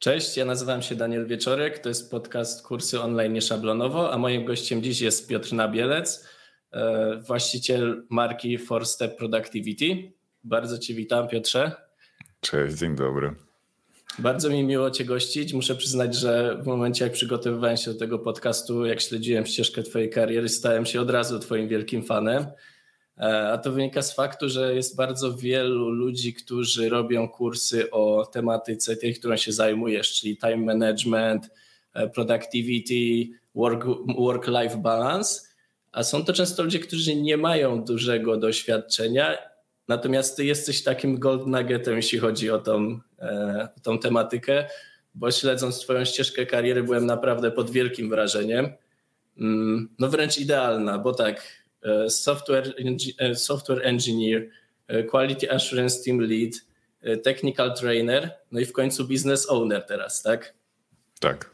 Cześć, ja nazywam się Daniel Wieczorek, to jest podcast Kursy Online Nieszablonowo, a moim gościem dziś jest Piotr Nabielec, e, właściciel marki Four Step Productivity. Bardzo Cię witam, Piotrze. Cześć, dzień dobry. Bardzo mi miło Cię gościć. Muszę przyznać, że w momencie, jak przygotowywałem się do tego podcastu, jak śledziłem ścieżkę Twojej kariery, stałem się od razu Twoim wielkim fanem. E, a to wynika z faktu, że jest bardzo wielu ludzi, którzy robią kursy o tematyce tej, którą się zajmujesz, czyli time management, e, productivity, work-life balance. A są to często ludzie, którzy nie mają dużego doświadczenia, natomiast ty jesteś takim gold nuggetem, jeśli chodzi o tą, e, tą tematykę, bo śledząc Twoją ścieżkę kariery, byłem naprawdę pod wielkim wrażeniem. Mm, no wręcz idealna, bo tak, software, e, software engineer, e, quality assurance team lead, technical trainer, no i w końcu business owner teraz, tak? Tak.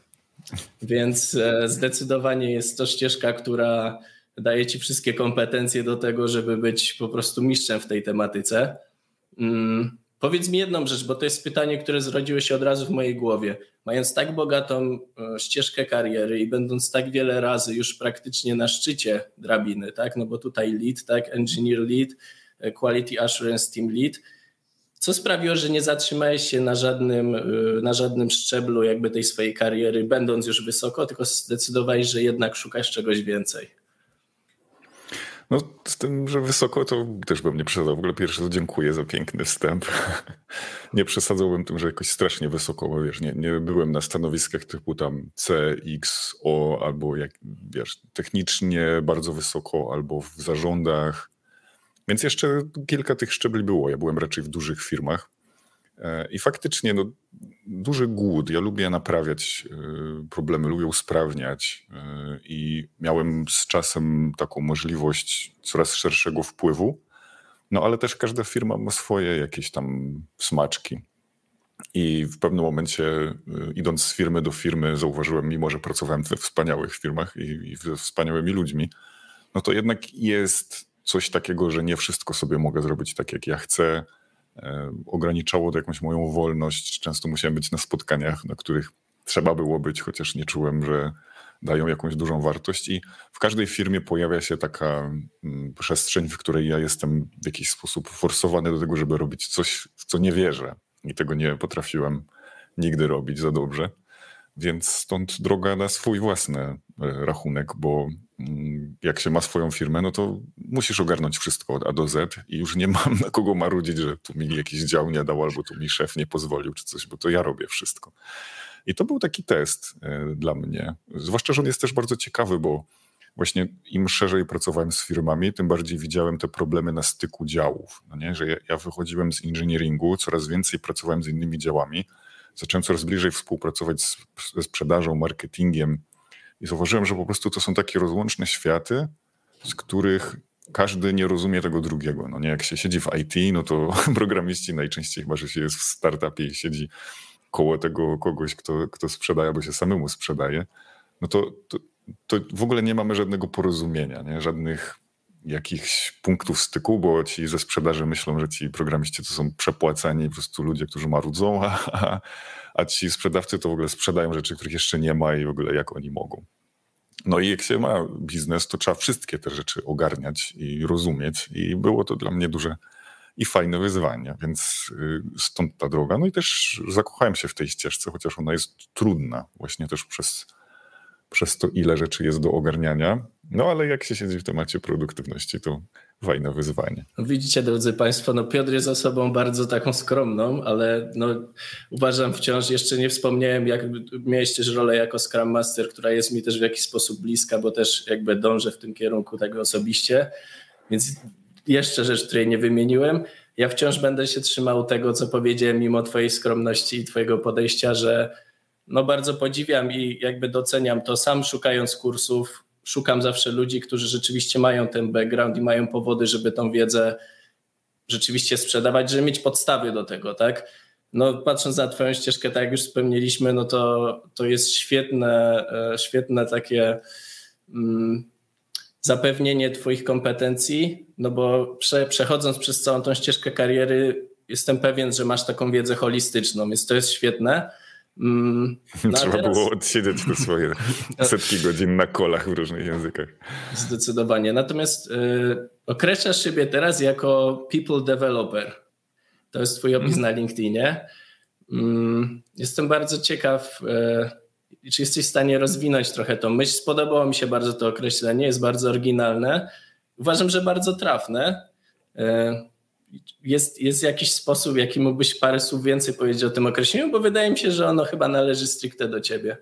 Więc zdecydowanie jest to ścieżka, która daje ci wszystkie kompetencje do tego, żeby być po prostu mistrzem w tej tematyce. Powiedz mi jedną rzecz, bo to jest pytanie, które zrodziło się od razu w mojej głowie. Mając tak bogatą e, ścieżkę kariery i będąc tak wiele razy już praktycznie na szczycie drabiny, tak? No bo tutaj lead, tak? Engineer lead, e, quality assurance team lead. Co sprawiło, że nie zatrzymałeś się na żadnym, e, na żadnym szczeblu jakby tej swojej kariery, będąc już wysoko, tylko zdecydowałeś, że jednak szukasz czegoś więcej? No, z tym, że wysoko, to też bym nie przesadzał. W ogóle pierwszy to dziękuję za piękny wstęp. nie przesadzałbym tym, że jakoś strasznie wysoko, bo wiesz, nie, nie byłem na stanowiskach typu tam C, X, O, albo jak, wiesz, technicznie bardzo wysoko, albo w zarządach. Więc jeszcze kilka tych szczebli było. Ja byłem raczej w dużych firmach. E, I faktycznie no, duży głód. Ja lubię naprawiać e, problemy, lubię usprawniać e, i miałem z czasem taką możliwość coraz szerszego wpływu. No ale też każda firma ma swoje jakieś tam smaczki. I w pewnym momencie, idąc z firmy do firmy, zauważyłem, mimo że pracowałem we wspaniałych firmach i, i ze wspaniałymi ludźmi, no to jednak jest coś takiego, że nie wszystko sobie mogę zrobić tak, jak ja chcę ograniczało to jakąś moją wolność. Często musiałem być na spotkaniach, na których trzeba było być, chociaż nie czułem, że dają jakąś dużą wartość. I w każdej firmie pojawia się taka mm, przestrzeń, w której ja jestem w jakiś sposób forsowany do tego, żeby robić coś, w co nie wierzę. I tego nie potrafiłem nigdy robić za dobrze. Więc stąd droga na swój własny e, rachunek, bo jak się ma swoją firmę, no to musisz ogarnąć wszystko od A do Z i już nie mam na kogo marudzić, że tu mi jakiś dział nie dał albo tu mi szef nie pozwolił czy coś, bo to ja robię wszystko. I to był taki test e, dla mnie. Zwłaszcza, że on jest też bardzo ciekawy, bo właśnie im szerzej pracowałem z firmami, tym bardziej widziałem te problemy na styku działów. No nie? Że ja, wychodziłem z engineeringu, coraz więcej pracowałem z innymi działami, zacząłem coraz bliżej współpracować z, ze sprzedażą, marketingiem i zauważyłem, że po prostu to są takie rozłączne światy, z których każdy nie rozumie tego drugiego. No nie, jak się siedzi w IT, no to programiści najczęściej chyba, że się jest w startupie i siedzi koło tego kogoś, kto, kto sprzedaje, bo się samemu sprzedaje, no to, to, to w ogóle nie mamy żadnego porozumienia, nie? żadnych jakichś punktów styku, bo ci ze sprzedaży myślą, że ci programiści to są przepłacani po prostu ludzie, którzy marudzą, a, a ci sprzedawcy to w ogóle sprzedają rzeczy, których jeszcze nie ma i w ogóle jak oni mogą. No i jak się ma biznes, to trzeba wszystkie te rzeczy ogarniać i rozumieć i było to dla mnie duże i fajne wyzwanie, więc y, stąd ta droga. No i też zakochałem się w tej ścieżce, chociaż ona jest trudna właśnie też przez przez to, ile rzeczy jest do ogarniania. No ale jak się siedzi w temacie produktywności, to fajne wyzwanie. No, widzicie, drodzy Państwo, no Piotr jest osobą bardzo taką skromną, ale no, uważam wciąż, jeszcze nie wspomniałem, jak miałeś też rolę jako Scrum Master, która jest mi też w jakiś sposób bliska, bo też jakby dążę w tym kierunku tego osobiście, więc jeszcze rzecz, której nie wymieniłem. Ja wciąż będę się trzymał tego, co powiedziałem, mimo Twojej skromności i Twojego podejścia, że no bardzo podziwiam i jakby doceniam to sam szukając kursów. Szukam zawsze ludzi, którzy rzeczywiście mają ten background i mają powody, żeby tą wiedzę rzeczywiście sprzedawać, żeby mieć podstawy do tego, tak? No, patrząc na Twoją ścieżkę, tak jak już wspomnieliśmy, no to, to jest świetne, e, świetne takie mm, zapewnienie Twoich kompetencji, no bo prze, przechodząc przez całą tą ścieżkę kariery, jestem pewien, że masz taką wiedzę holistyczną, więc to jest świetne. Mm, no Trzeba teraz... było odsiedzieć te swoje setki godzin na kolach w różnych językach. Zdecydowanie. Natomiast y, określasz siebie teraz jako people developer. To jest twój opis mm. na LinkedInie. Mm, jestem bardzo ciekaw, y, czy jesteś w stanie rozwinąć trochę tą myśl. Spodobało mi się bardzo to określenie, jest bardzo oryginalne. Uważam, że bardzo trafne. Jest, jest jakiś sposób, w jaki mógłbyś parę słów więcej powiedzieć o tym określeniu, bo wydaje mi się, że ono chyba należy stricte do ciebie.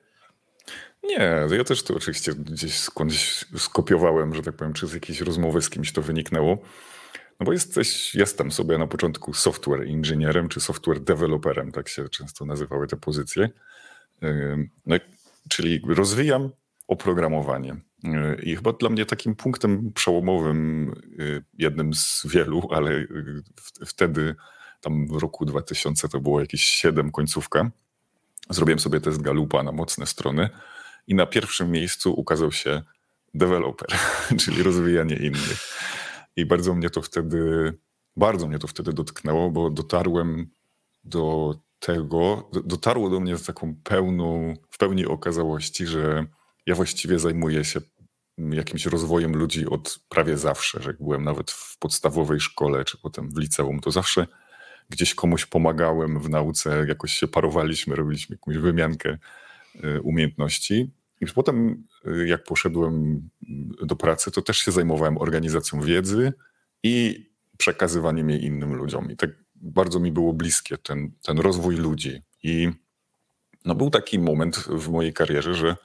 Nie, ja też to oczywiście gdzieś skądś skopiowałem, że tak powiem, czy z jakiejś rozmowy z kimś to wyniknęło. No bo jesteś, jestem sobie na początku software inżynierem czy software developerem, tak się często nazywały te pozycje. No, czyli rozwijam oprogramowanie. I chyba dla mnie takim punktem przełomowym, y, jednym z wielu, ale y, wtedy, tam w roku 2000 to było jakieś 7 końcówka, zrobiłem sobie test Galupa na mocne strony i na pierwszym miejscu ukazał się developer, czyli rozwijanie innych. I bardzo mnie to wtedy, bardzo mnie to wtedy dotknęło, bo dotarłem do tego, dotarło do mnie z taką pełną, w pełni okazałości, że ja właściwie zajmuję się jakimś rozwojem ludzi od prawie zawsze, że jak byłem nawet w podstawowej szkole, czy potem w liceum, to zawsze gdzieś komuś pomagałem w nauce, jakoś się parowaliśmy, robiliśmy jakąś wymiankę y, umiejętności. I potem, y, jak poszedłem do pracy, to też się zajmowałem organizacją wiedzy i przekazywaniem jej innym ludziom. I tak bardzo mi było bliskie ten, ten rozwój ludzi. I no był taki moment w mojej karierze, że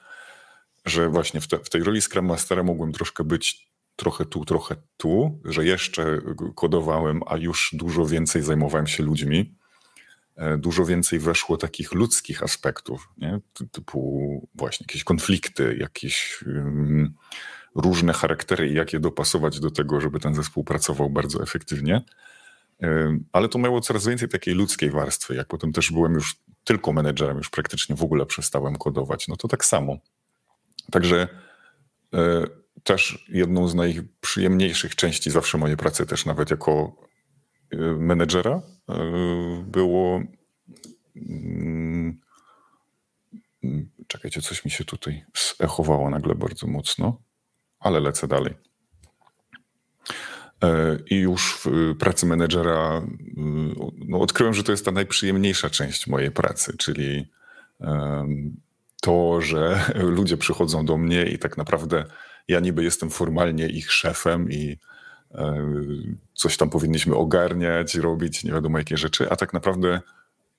że właśnie w, te, w tej roli Scrum Mastera mogłem troszkę być trochę tu, trochę tu, że jeszcze kodowałem, a już dużo więcej zajmowałem się ludźmi. E, dużo więcej weszło takich ludzkich aspektów, nie? typu właśnie jakieś konflikty, jakieś um, różne charaktery i jak je dopasować do tego, żeby ten zespół pracował bardzo efektywnie. Um, ale to miało coraz więcej takiej ludzkiej warstwy. Jak potem też byłem już tylko menedżerem, już praktycznie w ogóle przestałem kodować, no to tak samo. Także e, też jedną z najprzyjemniejszych części zawsze mojej pracy, też nawet jako e, menedżera, e, było. Mm, czekajcie, coś mi się tutaj zechowało nagle bardzo mocno, ale lecę dalej. I już w pracy menedżera no, odkryłem, że to jest ta najprzyjemniejsza część mojej pracy, czyli to, że ludzie przychodzą do mnie i tak naprawdę ja niby jestem formalnie ich szefem i e, coś tam powinniśmy ogarniać, robić, nie wiadomo jakie rzeczy, a tak naprawdę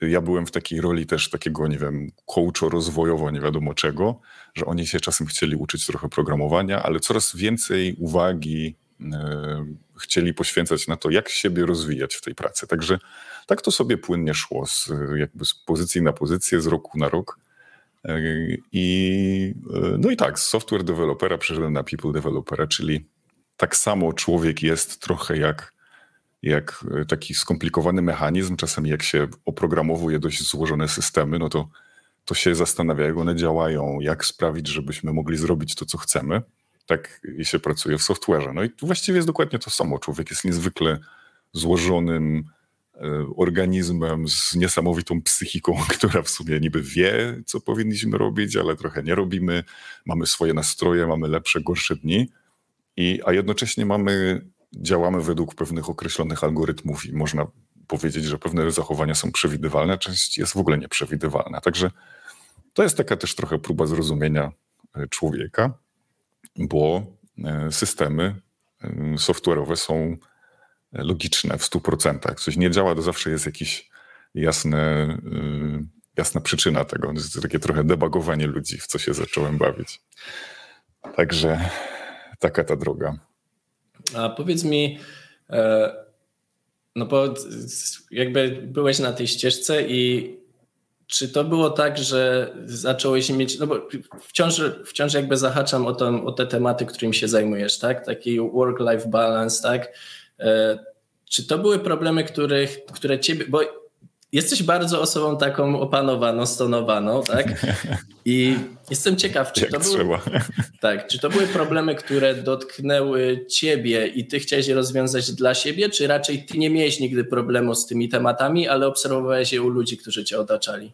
ja byłem w takiej roli też takiego, nie wiem, coacho rozwojowo, nie wiadomo czego, że oni się czasem chcieli uczyć trochę programowania, ale coraz więcej uwagi e, chcieli poświęcać na to, jak siebie rozwijać w tej pracy. Także tak to sobie płynnie szło z, jakby z pozycji na pozycję, z roku na rok. I, no i tak, z software developera przeszedłem na people developera, czyli tak samo człowiek jest trochę jak, jak taki skomplikowany mechanizm. Czasami jak się oprogramowuje dość złożone systemy, no to, to się zastanawia, jak one działają, jak sprawić, żebyśmy mogli zrobić to, co chcemy. Tak się pracuje w software'ze. No i właściwie jest dokładnie to samo. Człowiek jest niezwykle złożonym, E, organizmem z niesamowitą psychiką, która w sumie niby wie, co powinniśmy robić, ale trochę nie robimy. Mamy swoje nastroje, mamy lepsze, gorsze dni, i, a jednocześnie mamy, działamy według pewnych określonych algorytmów i można powiedzieć, że pewne zachowania są przewidywalne, część jest w ogóle nieprzewidywalna. Także to jest taka też trochę próba zrozumienia e, człowieka, bo e, systemy software'owe są logiczne w 100%. Coś nie działa, to zawsze jest jakiś jasny, y, jasna przyczyna tego. To jest takie trochę debagowanie ludzi, w co się zacząłem bawić. Także taka ta droga. A powiedz mi, e, no bo jakby byłeś na tej ścieżce i czy to było tak, że zacząłeś mieć, no bo wciąż, wciąż jakby zahaczam o, to, o te tematy, którymi się zajmujesz, tak? Taki work-life balance, tak? E, czy to były problemy, których, które ciebie, bo jesteś bardzo osobą taką opanowaną, stonowaną, tak? I jestem ciekaw, czy to, były, tak, czy to były problemy, które dotknęły ciebie i ty chciałeś je rozwiązać dla siebie, czy raczej ty nie miałeś nigdy problemu z tymi tematami, ale obserwowałeś je u ludzi, którzy cię otaczali?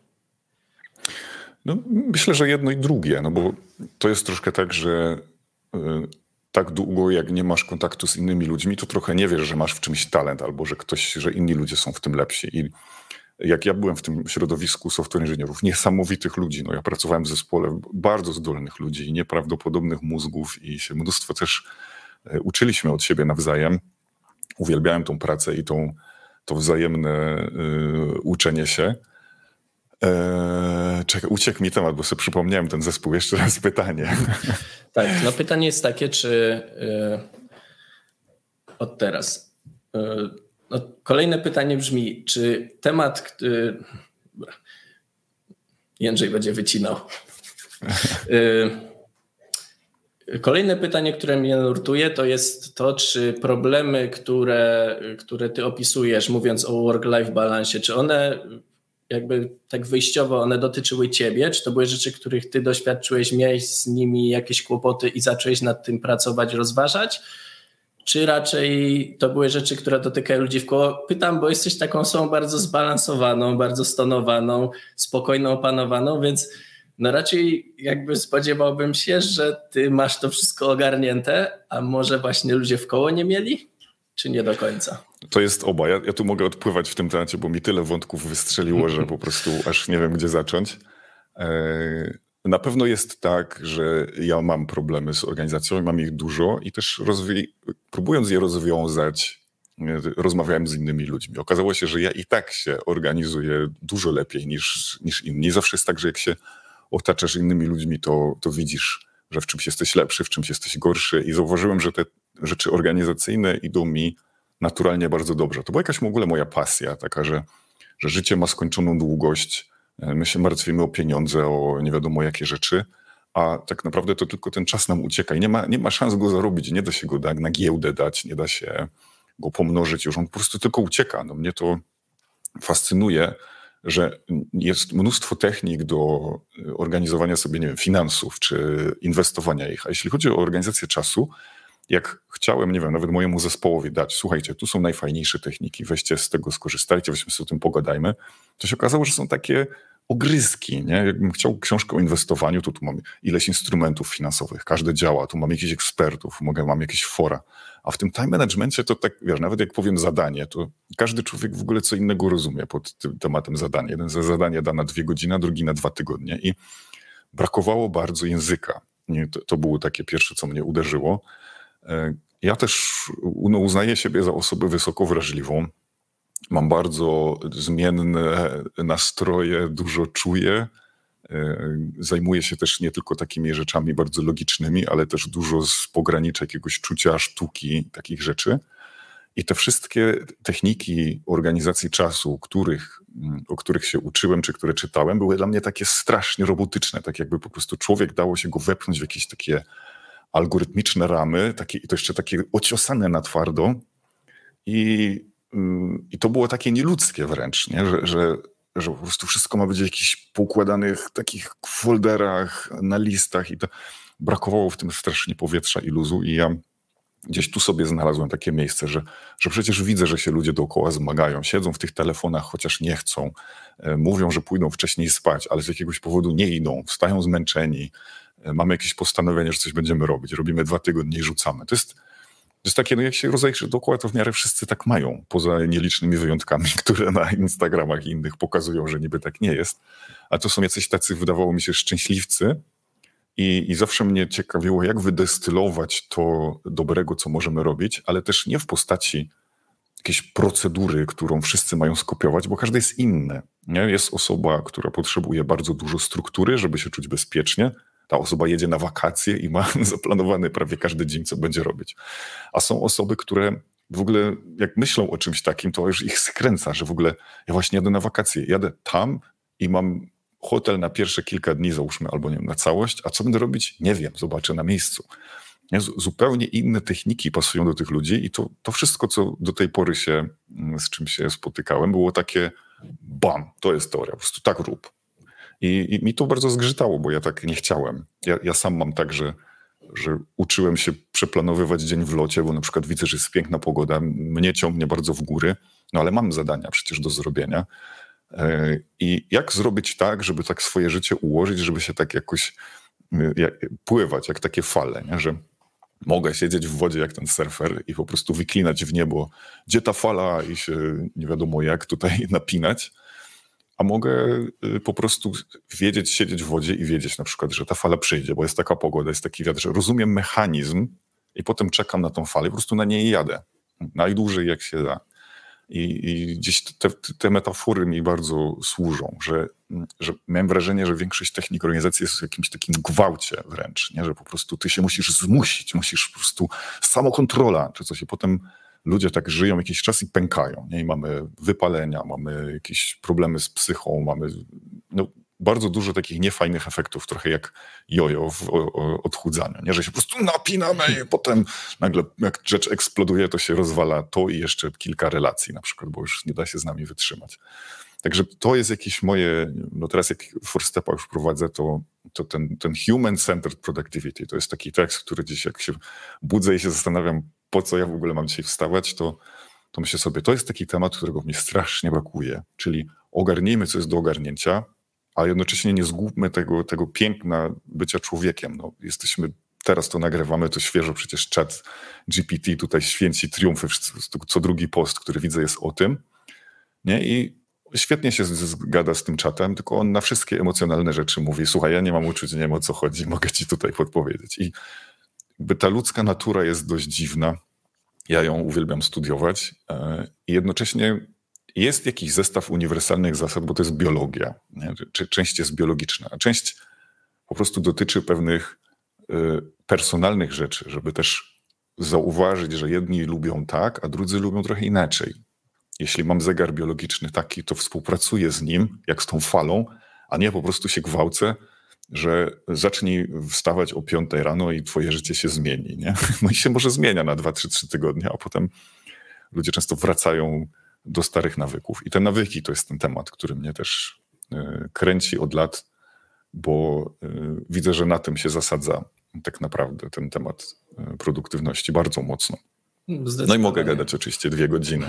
No, myślę, że jedno i drugie, no bo to jest troszkę tak, że y, tak długo jak nie masz kontaktu z innymi ludźmi, to trochę nie wiesz, że masz w czymś talent albo że ktoś, że inni ludzie są w tym lepsi. I jak ja byłem w tym środowisku software inżynierów, niesamowitych ludzi, no ja pracowałem w zespole bardzo zdolnych ludzi, nieprawdopodobnych mózgów i się mnóstwo też e, uczyliśmy od siebie nawzajem. Uwielbiałem tą pracę i tą, to wzajemne y, uczenie się. Eee, czekaj, uciekł mi temat, bo sobie przypomniałem ten zespół. Jeszcze raz pytanie. Tak, no pytanie jest takie, czy yy, od teraz. Yy, no, kolejne pytanie brzmi, czy temat. Yy, Jędrzej będzie wycinał. Kolejne pytanie, które mnie nurtuje, to jest to, czy problemy, które, które ty opisujesz, mówiąc o work-life balance, czy one jakby tak wyjściowo one dotyczyły ciebie? Czy to były rzeczy, których ty doświadczyłeś, miałeś z nimi jakieś kłopoty i zacząłeś nad tym pracować, rozważać? Czy raczej to były rzeczy, które dotykają ludzi w koło? Pytam, bo jesteś taką osobą bardzo zbalansowaną, bardzo stonowaną, spokojną, opanowaną, więc no raczej jakby spodziewałbym się, że ty masz to wszystko ogarnięte, a może właśnie ludzie w koło nie mieli? Czy nie do końca? To jest oba. Ja, ja tu mogę odpływać w tym temacie, bo mi tyle wątków wystrzeliło, że po prostu aż nie wiem, gdzie zacząć. E, na pewno jest tak, że ja mam problemy z organizacją, mam ich dużo i też próbując je rozwiązać, e, rozmawiałem z innymi ludźmi. Okazało się, że ja i tak się organizuję dużo lepiej niż, niż inni. Zawsze jest tak, że jak się otaczasz innymi ludźmi, to, to widzisz, że w czymś jesteś lepszy, w czymś jesteś gorszy i zauważyłem, że te rzeczy organizacyjne idą mi naturalnie bardzo dobrze. To była jakaś w ogóle moja pasja, taka, że, że życie ma skończoną długość, e, my się martwimy o pieniądze, o nie wiadomo jakie rzeczy, a tak naprawdę to tylko ten czas nam ucieka i nie ma, nie ma szans go zarobić, nie da się go na giełdę dać, nie da się go pomnożyć już, on po prostu tylko ucieka. No mnie to fascynuje, że jest mnóstwo technik do organizowania sobie, nie wiem, finansów czy inwestowania ich, a jeśli chodzi o organizację czasu, jak chciałem, nie wiem, nawet mojemu zespołowi dać, słuchajcie, tu są najfajniejsze techniki, weźcie z tego, skorzystajcie, weźmy sobie o tym pogadajmy, to się okazało, że są takie ogryzki, nie? Jakbym chciał książkę o inwestowaniu, to tu mam ileś instrumentów finansowych, każdy działa, tu mam jakichś ekspertów, mogę, mam jakieś fora, a w tym time managementie to tak, wiesz, nawet jak powiem zadanie, to każdy człowiek w ogóle co innego rozumie pod tym tematem zadania. Jeden za zadanie da na dwie godziny, drugi na dwa tygodnie i brakowało bardzo języka. To, to było takie pierwsze, co mnie uderzyło. E, ja też no, uznaję siebie za osobę wysoko wrażliwą. Mam bardzo zmienne nastroje, dużo czuję. E, zajmuję się też nie tylko takimi rzeczami bardzo logicznymi, ale też dużo z pogranicza jakiegoś czucia, sztuki, takich rzeczy. I te wszystkie techniki organizacji czasu, których, o których się uczyłem, czy które czytałem, były dla mnie takie strasznie robotyczne, tak jakby po prostu człowiek dało się go wepchnąć w jakieś takie algorytmiczne ramy, takie, to jeszcze takie ociosane na twardo. I, mm, i to było takie nieludzkie wręcz, nie? Że, że, że po prostu wszystko ma być w jakichś poukładanych takich folderach, na listach i to brakowało w tym strasznie powietrza i luzu i ja gdzieś tu sobie znalazłem takie miejsce, że, że przecież widzę, że się ludzie dookoła zmagają, siedzą w tych telefonach, chociaż nie chcą, e, mówią, że pójdą wcześniej spać, ale z jakiegoś powodu nie idą, wstają zmęczeni, mamy jakieś postanowienie, że coś będziemy robić, robimy dwa tygodnie i rzucamy. To jest, to jest takie, no jak się rozejrzy dookoła, to w miarę wszyscy tak mają, poza nielicznymi wyjątkami, które na Instagramach i innych pokazują, że niby tak nie jest. A to są jacyś tacy, wydawało mi się, szczęśliwcy. I, I zawsze mnie ciekawiło, jak wydestylować to dobrego, co możemy robić, ale też nie w postaci jakiejś procedury, którą wszyscy mają skopiować, bo każde jest inne. Nie? Jest osoba, która potrzebuje bardzo dużo struktury, żeby się czuć bezpiecznie, ta osoba jedzie na wakacje i ma zaplanowany prawie każdy dzień, co będzie robić. A są osoby, które w ogóle jak myślą o czymś takim, to już ich skręca, że w ogóle ja właśnie jadę na wakacje, jadę tam i mam hotel na pierwsze kilka dni, załóżmy, albo nie wiem, na całość, a co będę robić? Nie wiem, zobaczę na miejscu. Zupełnie inne techniki pasują do tych ludzi i to, to wszystko, co do tej pory się, mm, z czym się spotykałem, było takie bam, to jest teoria, po prostu tak rób. I, I, mi to bardzo zgrzytało, bo ja tak nie chciałem. Ja, ja sam mam tak, że, że uczyłem się przeplanowywać dzień w locie, bo na przykład widzę, że jest piękna pogoda, mnie ciągnie bardzo w góry, no ale mam zadania przecież do zrobienia. E, I jak zrobić tak, żeby tak swoje życie ułożyć, żeby się tak jakoś jak, pływać, jak takie fale, nie? że mogę siedzieć w wodzie jak ten surfer i po prostu wyklinać w niebo, gdzie ta fala i się nie wiadomo jak tutaj napinać, a mogę y, po prostu wiedzieć, siedzieć w wodzie i wiedzieć na przykład, że ta fala przyjdzie, bo jest taka pogoda, jest taki wiatr, że rozumiem mechanizm i potem czekam na tą falę po prostu na niej jadę. Najdłużej jak się da. I, i gdzieś te, te, metafory mi bardzo służą, że, że miałem wrażenie, że większość technik organizacji jest w jakimś takim gwałcie wręcz, nie? że po prostu ty się musisz zmusić, musisz po prostu samokontrola czy coś i potem ludzie tak żyją jakiś czas i pękają. Nie? I mamy wypalenia, mamy jakieś problemy z psychą, mamy no, bardzo dużo takich niefajnych efektów, trochę jak jojo w odchudzaniu, nie? że się po prostu napinamy i potem nagle jak rzecz eksploduje, to się rozwala to i jeszcze kilka relacji na przykład, bo już nie da się z nami wytrzymać. Także to jest jakieś moje, no teraz jak Forstepa już prowadzę, to, to ten, ten human-centered productivity, to jest taki tekst, który gdzieś jak się budzę i się zastanawiam, po co ja w ogóle mam dzisiaj wstawać, to, to myślę sobie, to jest taki temat, którego mi strasznie brakuje, czyli ogarnijmy, co jest do ogarnięcia, a jednocześnie nie zgubmy tego, tego piękna bycia człowiekiem. No, jesteśmy, teraz to nagrywamy, to świeżo przecież czat GPT tutaj święci triumfy, co drugi post, który widzę jest o tym. Nie? I świetnie się zgada z tym czatem, tylko on na wszystkie emocjonalne rzeczy mówi, słuchaj, ja nie mam uczuć, nie wiem o co chodzi, mogę ci tutaj podpowiedzieć. I by ta ludzka natura jest dość dziwna. Ja ją uwielbiam studiować e, i jednocześnie jest jakiś zestaw uniwersalnych zasad, bo to jest biologia. Nie? Część jest biologiczna, a część po prostu dotyczy pewnych y, personalnych rzeczy, żeby też zauważyć, że jedni lubią tak, a drudzy lubią trochę inaczej. Jeśli mam zegar biologiczny taki, to współpracuję z nim, jak z tą falą, a nie po prostu się gwałcę, że zacznij wstawać o 5 rano i twoje życie się zmieni. Nie? No i się może zmienia na 2-3 tygodnie, a potem ludzie często wracają do starych nawyków. I te nawyki to jest ten temat, który mnie też e, kręci od lat, bo e, widzę, że na tym się zasadza tak naprawdę ten temat e, produktywności bardzo mocno. No i mogę gadać oczywiście dwie godziny.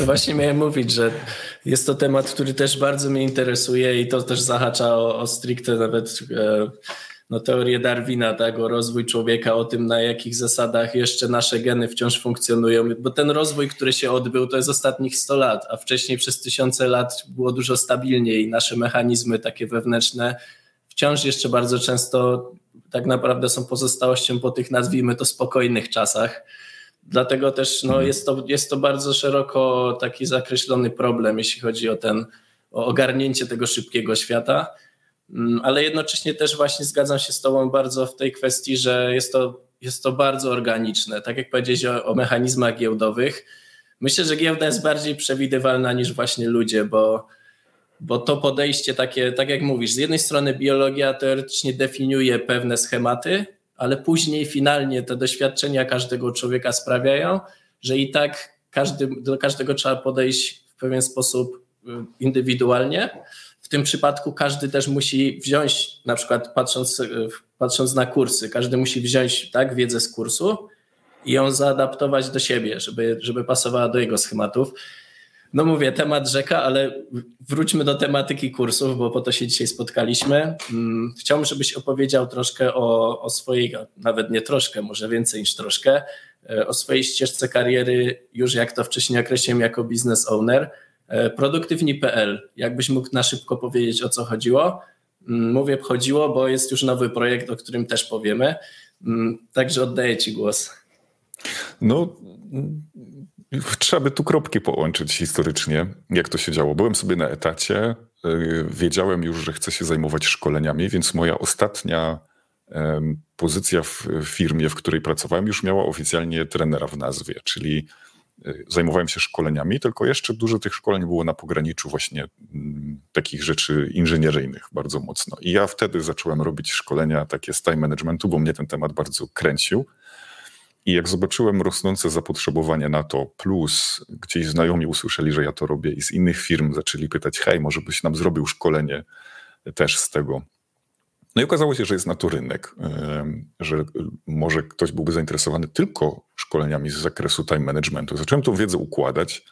No właśnie miałem mówić, że jest to temat, który też bardzo mnie interesuje i to też zahacza o, o stricte nawet no, teorię Darwina, tak, o rozwój człowieka, o tym, na jakich zasadach jeszcze nasze geny wciąż funkcjonują, bo ten rozwój, który się odbył, to jest ostatnich 100 lat, a wcześniej przez tysiące lat było dużo stabilniej. Nasze mechanizmy takie wewnętrzne wciąż jeszcze bardzo często tak naprawdę są pozostałością po tych, nazwijmy to, spokojnych czasach. Dlatego też no, mhm. jest, to, jest to bardzo szeroko taki zakreślony problem, jeśli chodzi o ten o ogarnięcie tego szybkiego świata. Mm, ale jednocześnie też właśnie zgadzam się z Tobą bardzo w tej kwestii, że jest to, jest to bardzo organiczne. Tak jak powiedziałeś o, o mechanizmach giełdowych, myślę, że giełda jest bardziej przewidywalna niż właśnie ludzie, bo, bo to podejście takie, tak jak mówisz, z jednej strony biologia teoretycznie definiuje pewne schematy, ale później finalnie te doświadczenia każdego człowieka sprawiają, że i tak każdy, do każdego trzeba podejść w pewien sposób y, indywidualnie w tym przypadku każdy też musi wziąć, na przykład patrząc, patrząc na kursy, każdy musi wziąć tak, wiedzę z kursu i ją zaadaptować do siebie, żeby, żeby pasowała do jego schematów. No mówię, temat rzeka, ale wróćmy do tematyki kursów, bo po to się dzisiaj spotkaliśmy. Mm, chciałbym, żebyś opowiedział troszkę o, o swojej, nawet nie troszkę, może więcej niż troszkę, e, o swojej ścieżce kariery, już jak to wcześniej określiłem, jako business owner E, produktywni.pl. Jakbyś mógł na szybko powiedzieć, o co chodziło? Mm, mówię chodziło, bo jest już nowy projekt, o którym też powiemy. Mm, także oddaję Ci głos. No, trzeba by tu kropki połączyć historycznie, jak to się działo. Byłem sobie na etacie, e, wiedziałem już, że chcę się zajmować szkoleniami, więc moja ostatnia pozycja w firmie, w której pracowałem, już miała oficjalnie trenera w nazwie, czyli Y, zajmowałem się szkoleniami, tylko jeszcze dużo tych szkoleń było na pograniczu właśnie mm, takich rzeczy inżynieryjnych bardzo mocno. I ja wtedy zacząłem robić szkolenia takie z time managementu, bo mnie ten temat bardzo kręcił. I jak zobaczyłem rosnące zapotrzebowanie na to, plus gdzieś znajomi usłyszeli, że ja to robię i z innych firm zaczęli pytać, hej, może byś nam zrobił szkolenie też z tego, no i okazało się, że jest na to rynek, że może ktoś byłby zainteresowany tylko szkoleniami z zakresu time managementu. Zacząłem tą wiedzę układać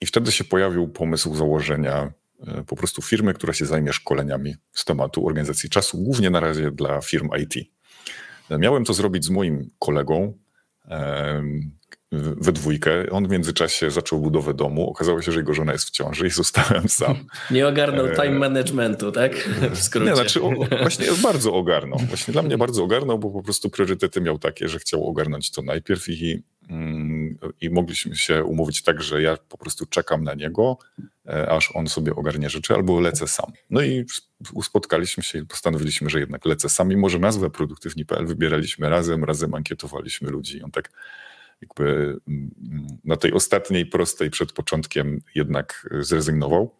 I wtedy się pojawił pomysł założenia e, po prostu firmy, która się zajmie szkoleniami z tematu organizacji czasu, głównie na razie dla firm IT. Miałem to zrobić z moim kolegą, we dwójkę. On w międzyczasie zaczął budowę domu. Okazało się, że jego żona jest w ciąży i zostałem sam. Nie ogarnął e, time managementu, tak? W skrócie. Nie, znaczy o, właśnie bardzo ogarnął. Właśnie dla mnie bardzo ogarnął, bo po prostu priorytety miał takie, że chciał ogarnąć to najpierw i, i mogliśmy się umówić tak, że ja po prostu czekam na niego, e, aż on sobie ogarnie rzeczy, albo lecę sam. No i spotkaliśmy się i postanowiliśmy, że jednak lecę sam, mimo że nazwę produktywni.pl wybieraliśmy razem, razem ankietowaliśmy ludzi. On tak jakby mm, na tej ostatniej prostej przed początkiem jednak zrezygnował.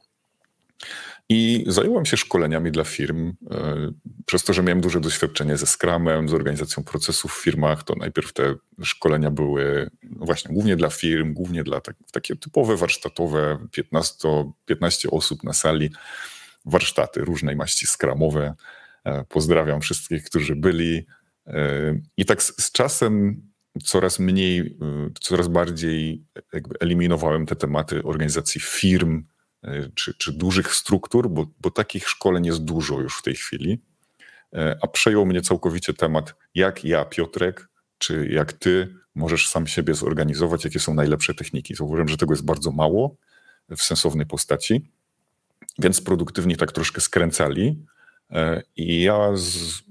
I zająłem się szkoleniami dla firm. E, przez to, że miałem duże doświadczenie ze Scrumem, z organizacją procesów w firmach, to najpierw te szkolenia były no właśnie głównie dla firm, głównie dla tak, takie typowe warsztatowe, 15, 15 osób na sali, warsztaty różnej maści skramowe. E, pozdrawiam wszystkich, którzy byli. E, I tak z, z czasem coraz mniej, coraz bardziej eliminowałem te tematy organizacji firm czy, czy dużych struktur, bo, bo takich szkoleń jest dużo już w tej chwili. E, a przejął mnie całkowicie temat, jak ja, Piotrek, czy jak ty możesz sam siebie zorganizować, jakie są najlepsze techniki. Zauważyłem, że tego jest bardzo mało w sensownej postaci, więc produktywni tak troszkę skręcali. E, I ja z,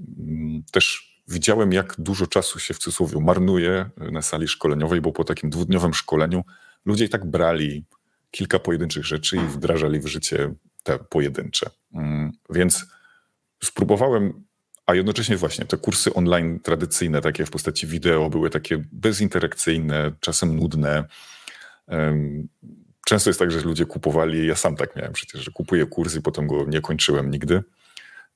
też widziałem, jak dużo czasu się w cudzysłowie marnuje na sali szkoleniowej, bo po takim dwudniowym szkoleniu ludzie i tak brali kilka pojedynczych rzeczy i wdrażali w życie te pojedyncze. Mm, więc spróbowałem, a jednocześnie właśnie te kursy online tradycyjne, takie w postaci wideo, były takie bezinterakcyjne, czasem nudne. Często jest tak, że ludzie kupowali, ja sam tak miałem przecież, że kupuję kurs i potem go nie kończyłem nigdy.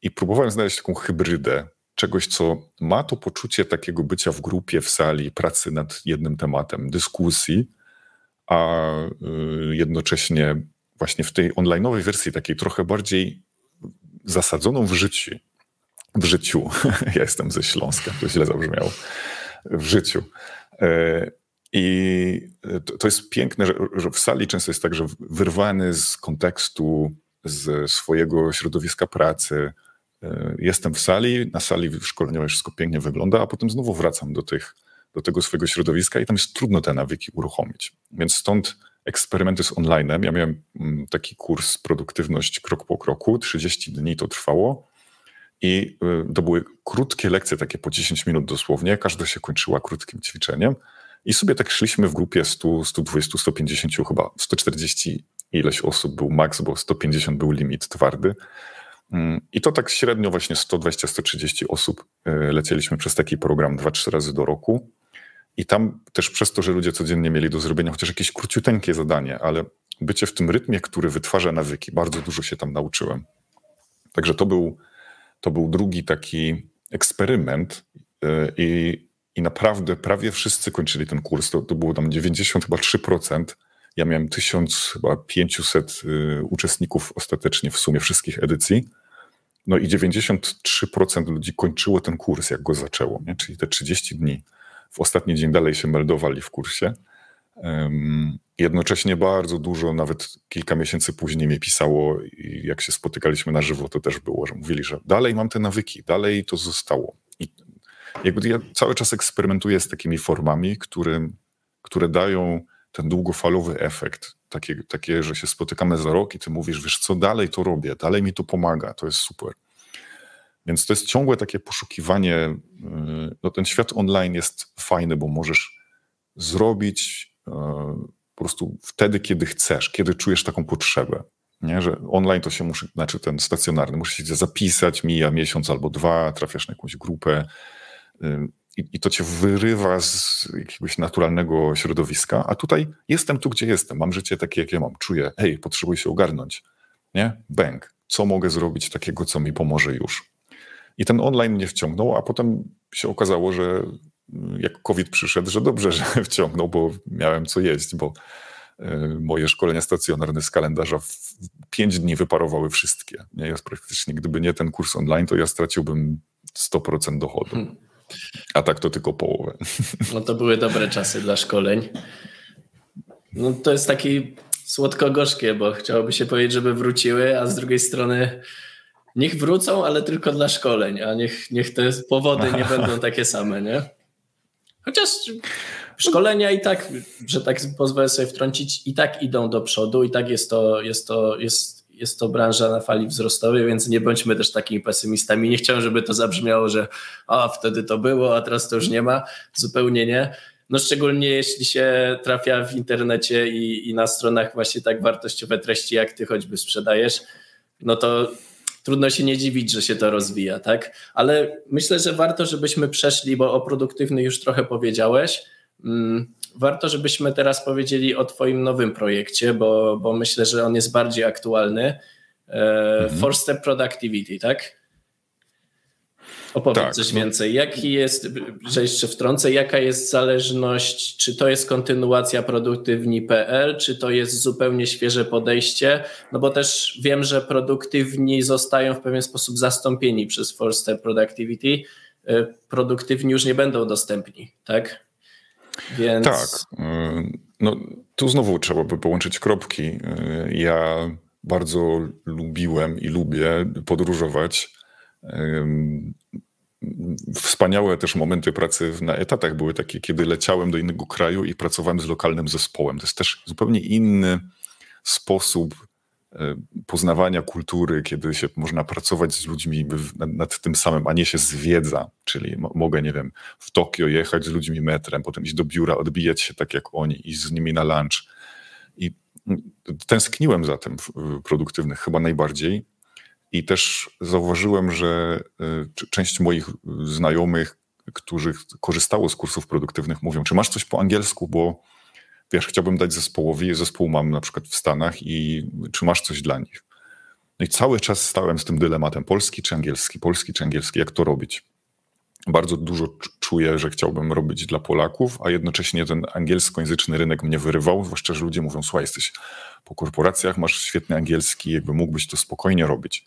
I próbowałem znaleźć taką hybrydę czegoś, co ma to poczucie takiego bycia w grupie, w sali, pracy nad jednym tematem, dyskusji, a y, jednocześnie właśnie w tej online'owej wersji, takiej trochę bardziej zasadzoną w życiu, w życiu, ja jestem ze Śląska, to źle zabrzmiało, w życiu. E, I to jest piękne, że, w sali często jest tak, że wyrwany z kontekstu, z swojego środowiska pracy, E, jestem w sali, na sali szkoleniowej wszystko pięknie wygląda, a potem znowu wracam do, tych, do tego swojego środowiska i tam jest trudno te nawyki uruchomić. Więc stąd eksperymenty z online'em. Ja miałem mm, taki kurs produktywność krok po kroku, 30 dni to trwało i e, to były krótkie lekcje, takie po 10 minut dosłownie, każda się kończyła krótkim ćwiczeniem i sobie tak szliśmy w grupie 100, 120, 150, chyba 140 ileś osób był maks, bo 150 był limit twardy. Mm, I to tak średnio właśnie 120-130 osób e, lecieliśmy przez taki program 2-3 razy do roku. I tam też przez to, że ludzie codziennie mieli do zrobienia chociaż jakieś króciuteńkie zadanie, ale bycie w tym rytmie, który wytwarza nawyki, bardzo dużo się tam nauczyłem. Także to był, to był drugi taki eksperyment e, i, i naprawdę prawie wszyscy kończyli ten kurs. To, to było tam 93%. Ja miałem 1500 e, uczestników ostatecznie w sumie wszystkich edycji. No i 93% ludzi kończyło ten kurs, jak go zaczęło, nie? czyli te 30 dni. W ostatni dzień dalej się meldowali w kursie. Jednocześnie bardzo dużo, nawet kilka miesięcy później mnie pisało i jak się spotykaliśmy na żywo, to też było, że mówili, że dalej mam te nawyki, dalej to zostało. I jakby ja cały czas eksperymentuję z takimi formami, które, które dają ten długofalowy efekt, takie, takie, że się spotykamy za rok i ty mówisz, wiesz co, dalej to robię, dalej mi to pomaga, to jest super. Więc to jest ciągłe takie poszukiwanie. Y, no ten świat online jest fajny, bo możesz zrobić y, po prostu wtedy, kiedy chcesz, kiedy czujesz taką potrzebę. Nie? Że online to się musi, znaczy ten stacjonarny, musisz się zapisać, mija miesiąc albo dwa, trafiasz na jakąś grupę y, i, i to cię wyrywa z jakiegoś naturalnego środowiska, a tutaj jestem tu, gdzie jestem, mam życie takie, jakie mam, czuję, hej, potrzebuję się ogarnąć, nie? Bęk, co mogę zrobić takiego, co mi pomoże już? I ten online mnie wciągnął, a potem się okazało, że jak COVID przyszedł, że dobrze, że wciągnął, bo miałem co jeść, bo e, moje szkolenia stacjonarne z kalendarza w pięć dni wyparowały wszystkie. Nie? Ja praktycznie, gdyby nie ten kurs online, to ja straciłbym 100% dochodu. Hmm. A tak to tylko połowę. No to były dobre czasy dla szkoleń. No to jest taki słodko-gorzkie, bo chciałoby się powiedzieć, żeby wróciły, a z drugiej strony niech wrócą, ale tylko dla szkoleń, a niech, niech te powody nie będą takie same, nie? Chociaż szkolenia i tak, że tak pozwolę sobie wtrącić, i tak idą do przodu, i tak jest to, jest to, jest, jest to branża na fali wzrostowej, więc nie bądźmy też takimi pesymistami. Nie chciałem, żeby to zabrzmiało, że a wtedy to było, a teraz to już nie ma. Zupełnie nie. No szczególnie jeśli się trafia w internecie i, i na stronach właśnie tak wartościowe treści, jak ty choćby sprzedajesz, no to trudno się nie dziwić, że się to rozwija, tak? Ale myślę, że warto, żebyśmy przeszli, bo o produktywny już trochę powiedziałeś. Mm, warto, żebyśmy teraz powiedzieli o Twoim nowym projekcie, bo, bo myślę, że on jest bardziej aktualny. E, mhm. Four Step Productivity, tak? Opowiedz tak, coś no. więcej. Jaki jest, że jeszcze wtrącę, jaka jest zależność, czy to jest kontynuacja produktywni.pl, czy to jest zupełnie świeże podejście? No bo też wiem, że produktywni zostają w pewien sposób zastąpieni przez Four Step Productivity. E, produktywni już nie będą dostępni, tak? Więc... Tak. E, no, tu znowu trzeba by połączyć kropki. E, ja bardzo lubiłem i lubię podróżować Wspaniałe też momenty pracy na etatach były takie, kiedy leciałem do innego kraju i pracowałem z lokalnym zespołem. To jest też zupełnie inny sposób e, poznawania kultury, kiedy się można pracować z ludźmi nad tym samym, a nie się zwiedza. Czyli mogę, nie wiem, w Tokio jechać z ludźmi metrem, potem iść do biura, odbijać się tak jak oni, iść z nimi na lunch. I tęskniłem za tym produktywnych chyba najbardziej. I też zauważyłem, że y, część moich znajomych, którzy korzystało z kursów produktywnych, mówią, czy masz coś po angielsku, bo wiesz, chciałbym dać zespołowi, zespół mam na przykład w Stanach i czy masz coś dla nich? No i cały czas stałem z tym dylematem, polski czy angielski, polski czy angielski, jak to robić? Bardzo dużo czuję, że chciałbym robić dla Polaków, a jednocześnie ten angielskojęzyczny rynek mnie wyrywał, zwłaszcza, że ludzie mówią, słuchaj, jesteś po korporacjach, masz świetny angielski, jakby mógłbyś to spokojnie robić.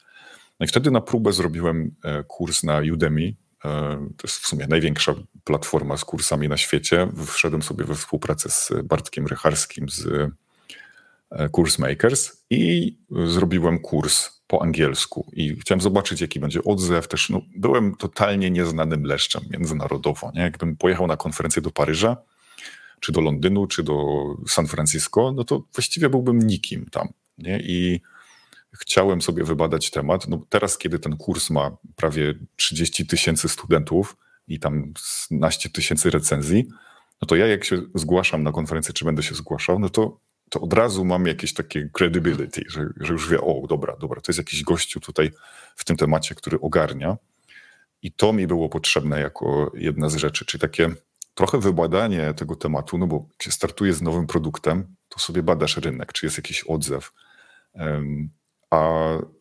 No i wtedy na próbę zrobiłem e, kurs na Udemy. E, to jest w sumie największa platforma z kursami na świecie. Wszedłem sobie we współpracę z Bartkiem Rycharskim z e, Kurs Makers i zrobiłem kurs po angielsku i chciałem zobaczyć, jaki będzie odzew. Też no, byłem totalnie nieznanym leszczem międzynarodowo. Nie? Jakbym pojechał na konferencję do Paryża, czy do Londynu, czy do San Francisco, no to właściwie byłbym nikim tam. Nie? I chciałem sobie wybadać temat. No teraz, kiedy ten kurs ma prawie 30 tysięcy studentów i tam 12 tysięcy recenzji, no to ja jak się zgłaszam na konferencję, czy będę się zgłaszał, no to, to od razu mam jakieś takie credibility, że, że już wie, o dobra, dobra, to jest jakiś gościu tutaj w tym temacie, który ogarnia. I to mi było potrzebne jako jedna z rzeczy, czyli takie trochę wybadanie tego tematu, no bo jak się startuje z nowym produktem, to sobie badasz rynek, czy jest jakiś odzew a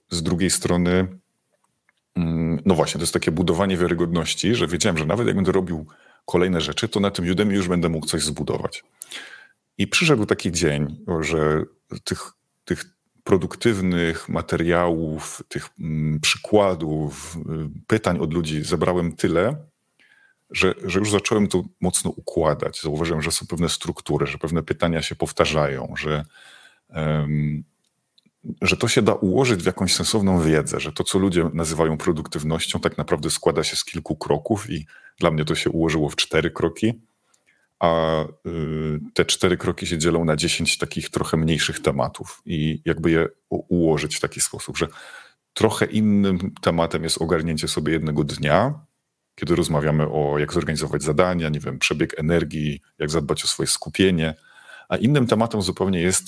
z drugiej strony, mm, no właśnie, to jest takie budowanie wiarygodności, że wiedziałem, że nawet jak będę robił kolejne rzeczy, to na tym Udemy już będę mógł coś zbudować. I przyszedł taki dzień, że tych, tych produktywnych materiałów, tych mm, przykładów, y, pytań od ludzi zebrałem tyle, że, że już zacząłem to mocno układać. Zauważyłem, że są pewne struktury, że pewne pytania się powtarzają, że um, że to się da ułożyć w jakąś sensowną wiedzę, że to, co ludzie nazywają produktywnością, tak naprawdę składa się z kilku kroków i dla mnie to się ułożyło w cztery kroki, a y, te cztery kroki się dzielą na dziesięć takich trochę mniejszych tematów i jakby je ułożyć w taki sposób, że trochę innym tematem jest ogarnięcie sobie jednego dnia, kiedy rozmawiamy o jak zorganizować zadania, nie wiem, przebieg energii, jak zadbać o swoje skupienie, a innym tematem zupełnie jest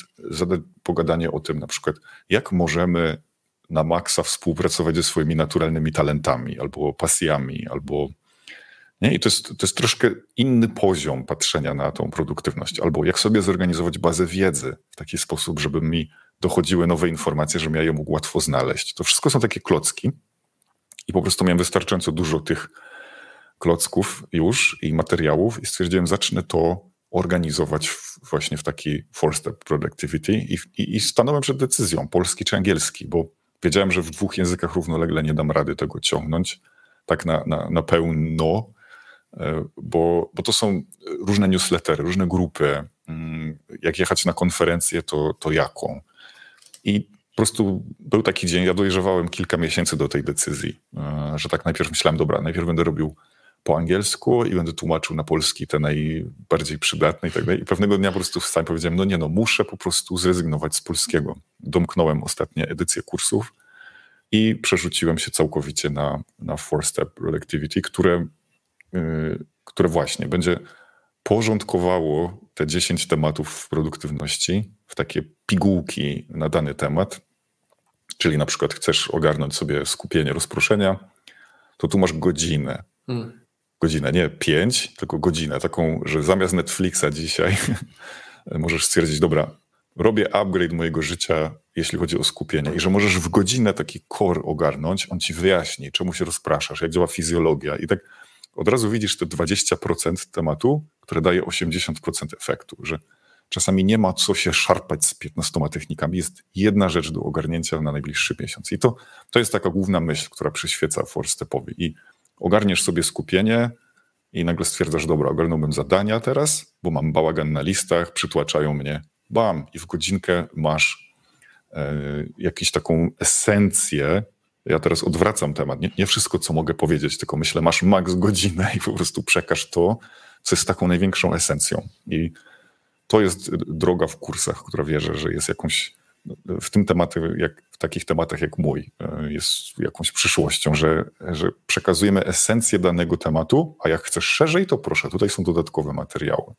pogadanie o tym, na przykład, jak możemy na maksa współpracować ze swoimi naturalnymi talentami, albo pasjami, albo. Nie? I to jest, to jest troszkę inny poziom patrzenia na tą produktywność, albo jak sobie zorganizować bazę wiedzy w taki sposób, żeby mi dochodziły nowe informacje, żebym ja je mógł łatwo znaleźć. To wszystko są takie klocki i po prostu miałem wystarczająco dużo tych klocków już i materiałów i stwierdziłem, zacznę to organizować właśnie w taki four-step productivity i, i, i stanąłem przed decyzją, polski czy angielski, bo wiedziałem, że w dwóch językach równolegle nie dam rady tego ciągnąć tak na, na, na pełno, e, bo, bo to są różne newslettery, różne grupy, mm, jak jechać na konferencję, to, to jaką. I po prostu był taki dzień, ja dojrzewałem kilka miesięcy do tej decyzji, e, że tak najpierw myślałem, dobra, najpierw będę robił po angielsku i będę tłumaczył na polski te najbardziej przydatne i tak dalej. I pewnego dnia po prostu wstałem i powiedziałem, no nie no, muszę po prostu zrezygnować z polskiego. Domknąłem ostatnie edycje kursów i przerzuciłem się całkowicie na, na four-step productivity, które, yy, które właśnie będzie porządkowało te 10 tematów produktywności w takie pigułki na dany temat. Czyli na przykład chcesz ogarnąć sobie skupienie, rozproszenia, to tu masz godzinę. Hmm. Godzinę, nie pięć, tylko godzinę. Taką, że zamiast Netflixa dzisiaj możesz stwierdzić, dobra, robię upgrade mojego życia, jeśli chodzi o skupienie, i że możesz w godzinę taki core ogarnąć, on ci wyjaśni, czemu się rozpraszasz, jak działa fizjologia. I tak od razu widzisz te 20% tematu, które daje 80% efektu, że czasami nie ma co się szarpać z 15 technikami. Jest jedna rzecz do ogarnięcia na najbliższy miesiąc. I to, to jest taka główna myśl, która przyświeca four-stepowi. I ogarniesz sobie skupienie i nagle stwierdzasz, dobra, ogarnąłbym zadania teraz, bo mam bałagan na listach, przytłaczają mnie, bam, i w godzinkę masz e, jakąś taką esencję. Ja teraz odwracam temat. Nie, nie wszystko, co mogę powiedzieć, tylko myślę, masz maks godzinę i po prostu przekaż to, co jest taką największą esencją. I to jest droga w kursach, która wierzę, że jest jakąś w tym tematy, jak, w takich tematach jak mój, e, jest jakąś przyszłością, że, że przekazujemy esencję danego tematu, a jak chcesz szerzej, to proszę, tutaj są dodatkowe materiały.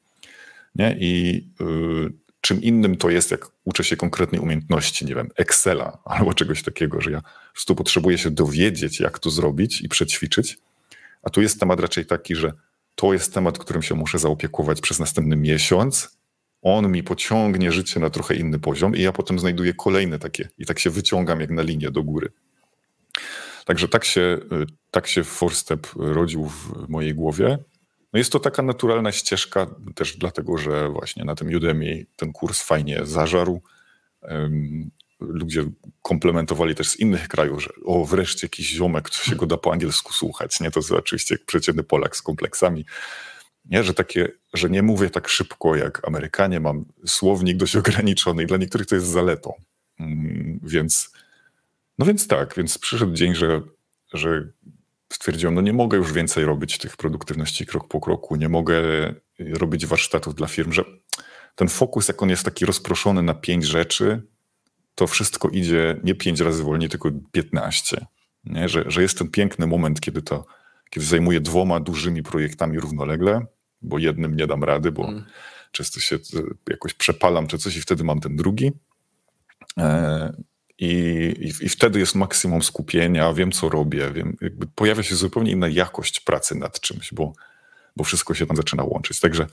Nie? I y, czym innym to jest, jak uczę się konkretnej umiejętności, nie wiem, Excela albo czegoś takiego, że ja po prostu potrzebuję się dowiedzieć, jak to zrobić i przećwiczyć. A tu jest temat raczej taki, że to jest temat, którym się muszę zaopiekować przez następny miesiąc. On mi pociągnie życie na trochę inny poziom, i ja potem znajduję kolejne takie, i tak się wyciągam jak na linię do góry. Także tak się, tak się Forstep rodził w mojej głowie. No jest to taka naturalna ścieżka, też dlatego, że właśnie na tym Udemy ten kurs fajnie zażarł. Ludzie komplementowali też z innych krajów, że o, wreszcie jakiś ziomek, co się go da po angielsku słuchać. Nie to jest oczywiście przeciętny Polak z kompleksami. Nie, że takie, że nie mówię tak szybko jak Amerykanie, mam słownik dość ograniczony i dla niektórych to jest zaletą. Mm, więc, no więc tak, więc przyszedł dzień, że, że stwierdziłem, no nie mogę już więcej robić tych produktywności krok po kroku, nie mogę robić warsztatów dla firm, że ten fokus, jak on jest taki rozproszony na pięć rzeczy, to wszystko idzie nie pięć razy wolniej, tylko piętnaście. Że, że jest ten piękny moment, kiedy to kiedy zajmuję dwoma dużymi projektami równolegle, bo jednym nie dam rady, bo mm. często się jakoś przepalam czy coś i wtedy mam ten drugi. E, i, i, I, wtedy jest maksimum skupienia, wiem co robię, wiem, pojawia się zupełnie inna jakość pracy nad czymś, bo, bo wszystko się tam zaczyna łączyć. Także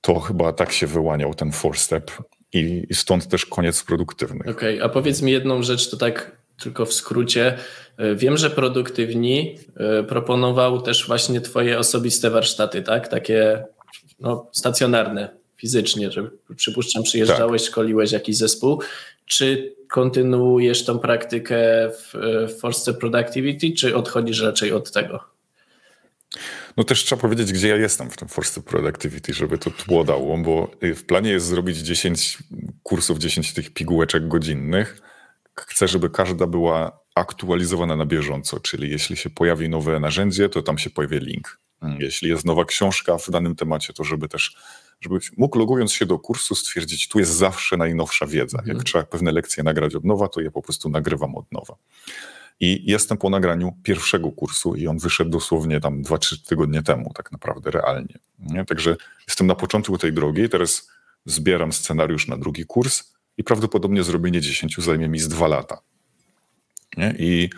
to chyba tak się wyłaniał ten four step i, i stąd też koniec produktywny. Okej, okay, a powiedz mi jedną rzecz, to tak tylko w skrócie. Wiem, że produktywni e, proponował też właśnie Twoje osobiste warsztaty, tak? Takie no, stacjonarne, fizycznie, że przypuszczam, przyjeżdżałeś, tak. szkoliłeś jakiś zespół. Czy kontynuujesz tą praktykę w, w Force Productivity, czy odchodzisz raczej od tego? No też trzeba powiedzieć, gdzie ja jestem w tym Force Productivity, żeby to tło dało, bo w planie jest zrobić 10 kursów, 10 tych pigułeczek godzinnych. Chcę, żeby każda była aktualizowana na bieżąco, czyli jeśli się pojawi nowe narzędzie, to tam się pojawi link. Jeśli jest nowa książka w danym temacie, to żeby też żebyś mógł logując się do kursu stwierdzić, tu jest zawsze najnowsza wiedza. Jak mhm. trzeba pewne lekcje nagrać od nowa, to je po prostu nagrywam od nowa. I jestem po nagraniu pierwszego kursu i on wyszedł dosłownie tam 2-3 tygodnie temu, tak naprawdę realnie. Nie? Także jestem na początku tej drogi, teraz zbieram scenariusz na drugi kurs i prawdopodobnie zrobienie 10 zajmie mi z dwa lata. Nie? I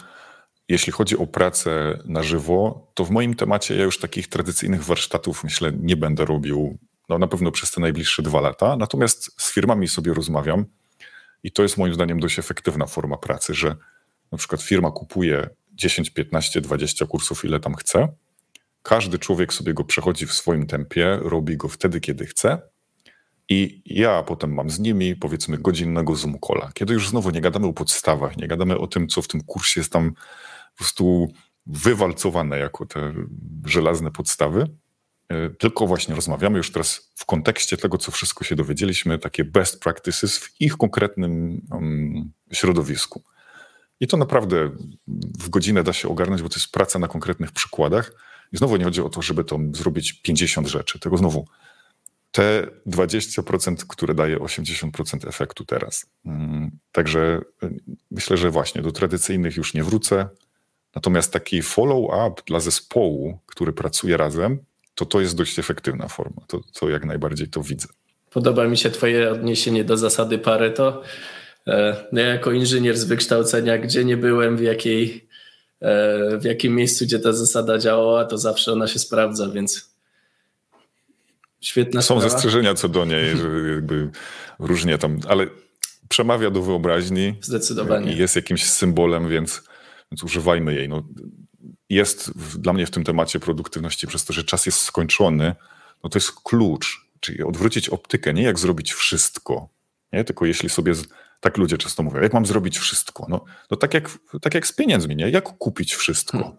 jeśli chodzi o pracę na żywo, to w moim temacie ja już takich tradycyjnych warsztatów, myślę, nie będę robił no na pewno przez te najbliższe dwa lata. Natomiast z firmami sobie rozmawiam i to jest moim zdaniem dość efektywna forma pracy, że na przykład firma kupuje 10, 15, 20 kursów, ile tam chce. Każdy człowiek sobie go przechodzi w swoim tempie, robi go wtedy, kiedy chce. I ja potem mam z nimi, powiedzmy, godzinnego Zoom kiedy już znowu nie gadamy o podstawach, nie gadamy o tym, co w tym kursie jest tam po prostu wywalcowane jako te żelazne podstawy, e, tylko właśnie rozmawiamy już teraz w kontekście tego, co wszystko się dowiedzieliśmy, takie best practices w ich konkretnym um, środowisku. I to naprawdę w godzinę da się ogarnąć, bo to jest praca na konkretnych przykładach. I znowu nie chodzi o to, żeby to zrobić 50 rzeczy, tego znowu te 20%, które daje 80% efektu teraz. Mm, także y, myślę, że właśnie do tradycyjnych już nie wrócę. Natomiast taki follow-up dla zespołu, który pracuje razem, to to jest dość efektywna forma. To, to jak najbardziej to widzę. Podoba mi się Twoje odniesienie do zasady Pareto. E, ja jako inżynier z wykształcenia, gdzie nie byłem, w, jakiej, e, w jakim miejscu, gdzie ta zasada działała, to zawsze ona się sprawdza, więc świetna Są sprawa. zastrzeżenia co do niej, że jakby różnie tam, ale przemawia do wyobraźni. Zdecydowanie. I jest jakimś symbolem, więc, więc używajmy jej. No, jest w, dla mnie w tym temacie produktywności, przez to, że czas jest skończony, no to jest klucz. Czyli odwrócić optykę, nie jak zrobić wszystko, nie? tylko jeśli sobie tak ludzie często mówią, jak mam zrobić wszystko? No, no tak, jak, tak jak z pieniędzmi, nie? Jak kupić wszystko? Hmm.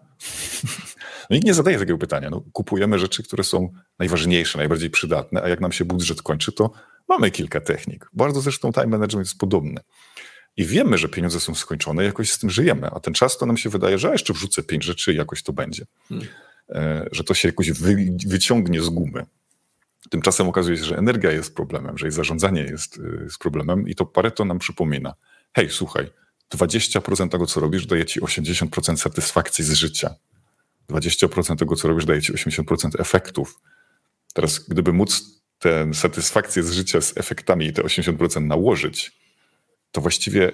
No nikt nie zadaje takiego pytania. No, kupujemy rzeczy, które są najważniejsze, najbardziej przydatne, a jak nam się budżet kończy, to mamy kilka technik. Bardzo zresztą time management jest podobny. I wiemy, że pieniądze są skończone, jakoś z tym żyjemy, a ten czas to nam się wydaje, że jeszcze wrzucę pięć rzeczy i jakoś to będzie. Hmm. E, że to się jakoś wy, wyciągnie z gumy. Tymczasem okazuje się, że energia jest problemem, że jej zarządzanie jest, y, jest problemem i to Pareto nam przypomina. Hej, słuchaj, 20% tego, co robisz, daje ci 80% satysfakcji z życia. 20% tego, co robisz, daje ci 80% efektów. Teraz, gdyby móc tę satysfakcję z życia z efektami i te 80% nałożyć, to właściwie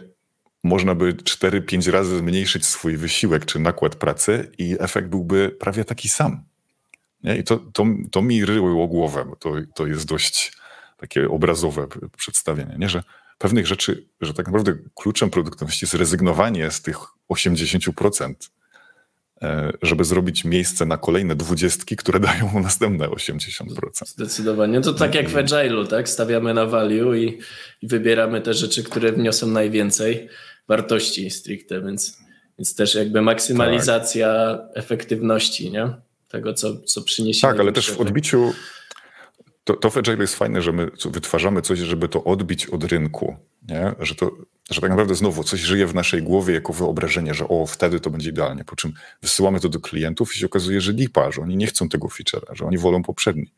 można by 4-5 razy zmniejszyć swój wysiłek czy nakład pracy i efekt byłby prawie taki sam. Nie? I to, to, to mi ryło głowę, to, to jest dość takie obrazowe przedstawienie, nie? że pewnych rzeczy, że tak naprawdę kluczem produktywności jest rezygnowanie z tych 80%, e, żeby zrobić miejsce na kolejne dwudziestki, które dają następne 80%. Zdecydowanie. To tak jak w Agile'u, tak? Stawiamy na value i, i, wybieramy te rzeczy, które wniosą najwięcej wartości stricte, więc, więc też jakby maksymalizacja tak. efektywności, nie? tego, co, co przyniesie. Tak, ale też w odbiciu to, to w Agile jest fajne, że my wytwarzamy coś, żeby to odbić od rynku. Nie? Że, to, że tak naprawdę znowu coś żyje w naszej głowie jako wyobrażenie, że o, wtedy to będzie idealnie. Po czym wysyłamy to do klientów i się okazuje, że lipa, że oni nie chcą tego feature'a, że oni wolą poprzedni.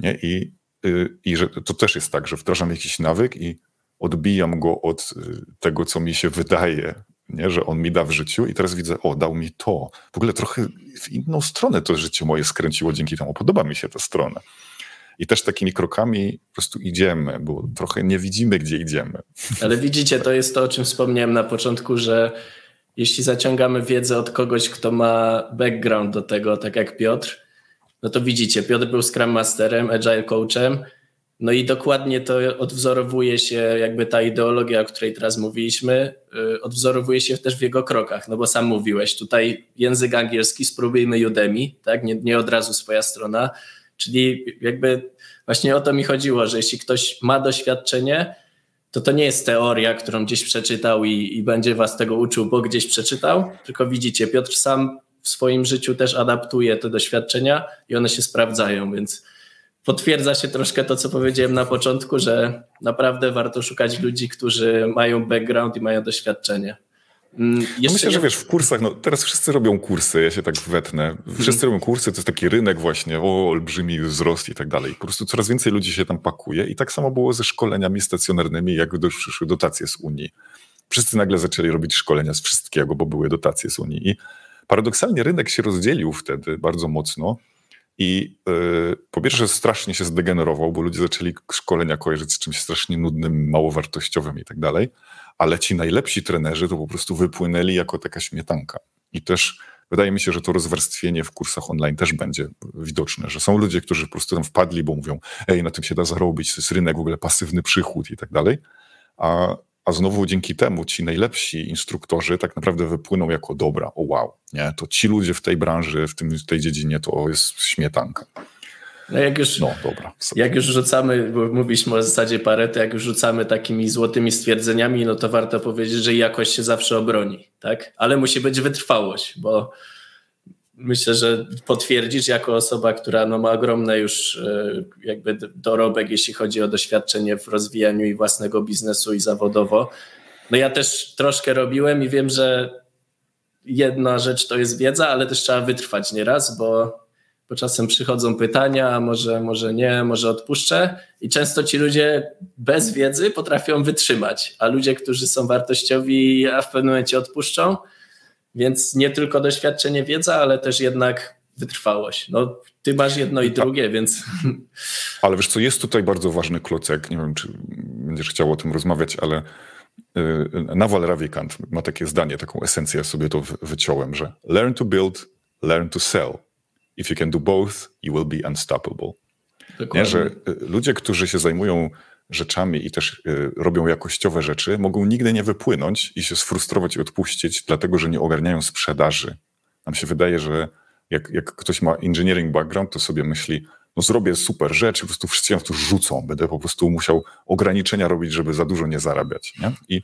Nie? I, yy, I że to też jest tak, że wdrażam jakiś nawyk i odbijam go od y, tego, co mi się wydaje, nie? że on mi da w życiu i teraz widzę, o, dał mi to. W ogóle trochę w inną stronę to życie moje skręciło dzięki temu. Podoba mi się ta strona. I też takimi krokami po prostu idziemy, bo trochę nie widzimy, gdzie idziemy. Ale widzicie, to jest to, o czym wspomniałem na początku, że jeśli zaciągamy wiedzę od kogoś, kto ma background do tego, tak jak Piotr, no to widzicie, Piotr był Scrum Masterem, Agile Coachem, no i dokładnie to odwzorowuje się, jakby ta ideologia, o której teraz mówiliśmy, y, odwzorowuje się też w jego krokach, no bo sam mówiłeś, tutaj język angielski, spróbujmy Udemy, tak, nie, nie od razu swoja strona, czyli jakby właśnie o to mi chodziło, że jeśli ktoś ma doświadczenie, to to nie jest teoria, którą gdzieś przeczytał i, i będzie was tego uczył, bo gdzieś przeczytał, tylko widzicie, Piotr sam w swoim życiu też adaptuje te doświadczenia i one się sprawdzają, więc potwierdza się troszkę to, co powiedziałem na początku, że naprawdę warto szukać ludzi, którzy mają background i mają doświadczenie. Mm, no myślę, nie... że wiesz, w kursach, no teraz wszyscy robią kursy, ja się tak wetnę. Wszyscy hmm. robią kursy, to jest taki rynek właśnie, o, olbrzymi wzrost i tak dalej. Po prostu coraz więcej ludzi się tam pakuje i tak samo było ze szkoleniami stacjonarnymi, jak już przyszły dotacje z Unii. Wszyscy nagle zaczęli robić szkolenia z wszystkiego, bo były dotacje z Unii i paradoksalnie rynek się rozdzielił wtedy bardzo mocno i yy, po pierwsze strasznie się zdegenerował, bo ludzie zaczęli szkolenia kojarzyć z czymś strasznie nudnym, małowartościowym i tak dalej, ale ci najlepsi trenerzy to po prostu wypłynęli jako taka śmietanka. I też wydaje mi się, że to rozwarstwienie w kursach online też będzie widoczne, że są ludzie, którzy po prostu tam wpadli, bo mówią, ej, na tym się da zarobić, to jest rynek, w ogóle pasywny przychód i tak dalej, a a znowu dzięki temu ci najlepsi instruktorzy tak naprawdę wypłyną jako dobra, o wow, nie? to ci ludzie w tej branży, w, tym, w tej dziedzinie to jest śmietanka. No jak już, no, dobra. Jak już rzucamy, bo mówiliśmy o zasadzie Pareto, jak już rzucamy takimi złotymi stwierdzeniami, no to warto powiedzieć, że jakość się zawsze obroni, tak? Ale musi być wytrwałość, bo myślę, że potwierdzisz jako osoba, która no, ma ogromny już e, jakby dorobek, jeśli chodzi o doświadczenie w rozwijaniu i własnego biznesu i zawodowo. No ja też troszkę robiłem i wiem, że jedna rzecz to jest wiedza, ale też trzeba wytrwać nieraz, bo, bo czasem przychodzą pytania, a może, może nie, może odpuszczę i często ci ludzie bez wiedzy potrafią wytrzymać, a ludzie, którzy są wartościowi, a w pewnym momencie odpuszczą, więc nie tylko doświadczenie, wiedza, ale też jednak wytrwałość. No, ty masz jedno i drugie, więc. Ale wiesz co, jest tutaj bardzo ważny klocek. Nie wiem, czy będziesz chciał o tym rozmawiać, ale y, Nawal Ravikant ma takie zdanie, taką esencję, ja sobie to wyciąłem, że learn to build, learn to sell. If you can do both, you will be unstoppable. Nie, że y, ludzie, którzy się zajmują rzeczami i też y, robią jakościowe rzeczy, mogą nigdy nie wypłynąć i się sfrustrować i odpuścić, dlatego że nie ogarniają sprzedaży. Nam się wydaje, że jak, jak ktoś ma engineering background, to sobie myśli, no zrobię super rzecz, po prostu wszyscy ją tu rzucą, będę po prostu musiał ograniczenia robić, żeby za dużo nie zarabiać. Nie? I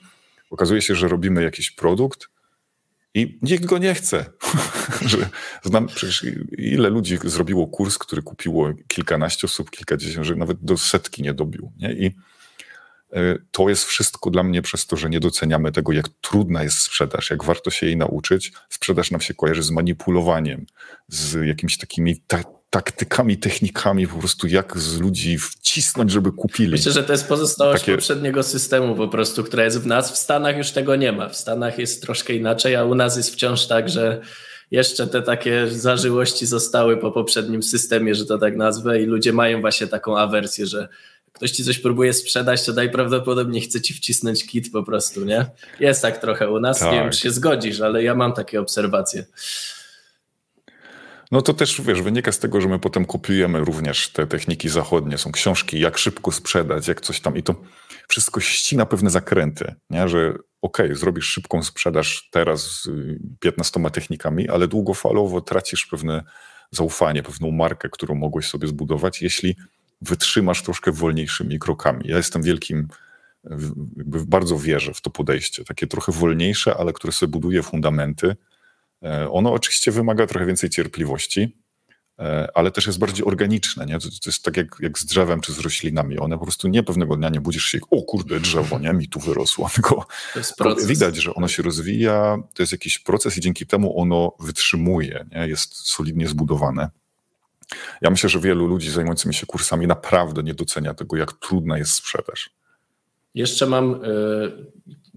okazuje się, że robimy jakiś produkt, i nikt go nie chce. że znam przecież ile ludzi zrobiło kurs, który kupiło kilkanaście osób, kilkadziesiąt, że nawet do setki nie dobił. Nie? I e, to jest wszystko dla mnie przez to, że nie doceniamy tego, jak trudna jest sprzedaż, jak warto się jej nauczyć. Sprzedaż nam się kojarzy z manipulowaniem, z jakimiś takimi ta taktykami, technikami, po prostu jak z ludzi wcisnąć, żeby kupili. Myślę, że to jest pozostałość Takie... poprzedniego systemu po prostu, która jest w nas. W Stanach już tego nie ma. W Stanach jest troszkę inaczej, a u nas jest wciąż tak, że jeszcze te takie zażyłości zostały po poprzednim systemie, że to tak nazwę i ludzie mają właśnie taką awersję, że ktoś ci coś próbuje sprzedać, to najprawdopodobniej chce ci wcisnąć kit po prostu, nie? Jest tak trochę u nas, tak. nie wiem, czy się zgodzisz, ale ja mam takie obserwacje. No to też, wiesz, wynika z tego, że my potem kopiujemy również te techniki zachodnie. Są książki, jak szybko sprzedać, jak coś tam i to wszystko ścina pewne zakręty, nie? że okej, okay, zrobisz szybką sprzedaż teraz z 15 technikami, ale długofalowo tracisz pewne zaufanie, pewną markę, którą mogłeś sobie zbudować, jeśli wytrzymasz troszkę wolniejszymi krokami. Ja jestem wielkim, bardzo wierzę w to podejście, takie trochę wolniejsze, ale które sobie buduje fundamenty, ono oczywiście wymaga trochę więcej cierpliwości, e, ale też jest bardziej organiczne. Nie? To, to jest tak jak, jak z drzewem czy z roślinami. One po prostu nie pewnego dnia nie budzisz się, o kurde, drzewo, nie, mi tu wyrosło, tylko widać, że ono się rozwija, to jest jakiś proces i dzięki temu ono wytrzymuje, nie? jest solidnie zbudowane. Ja myślę, że wielu ludzi zajmujących się kursami naprawdę nie docenia tego, jak trudna jest sprzedaż. Jeszcze mam e,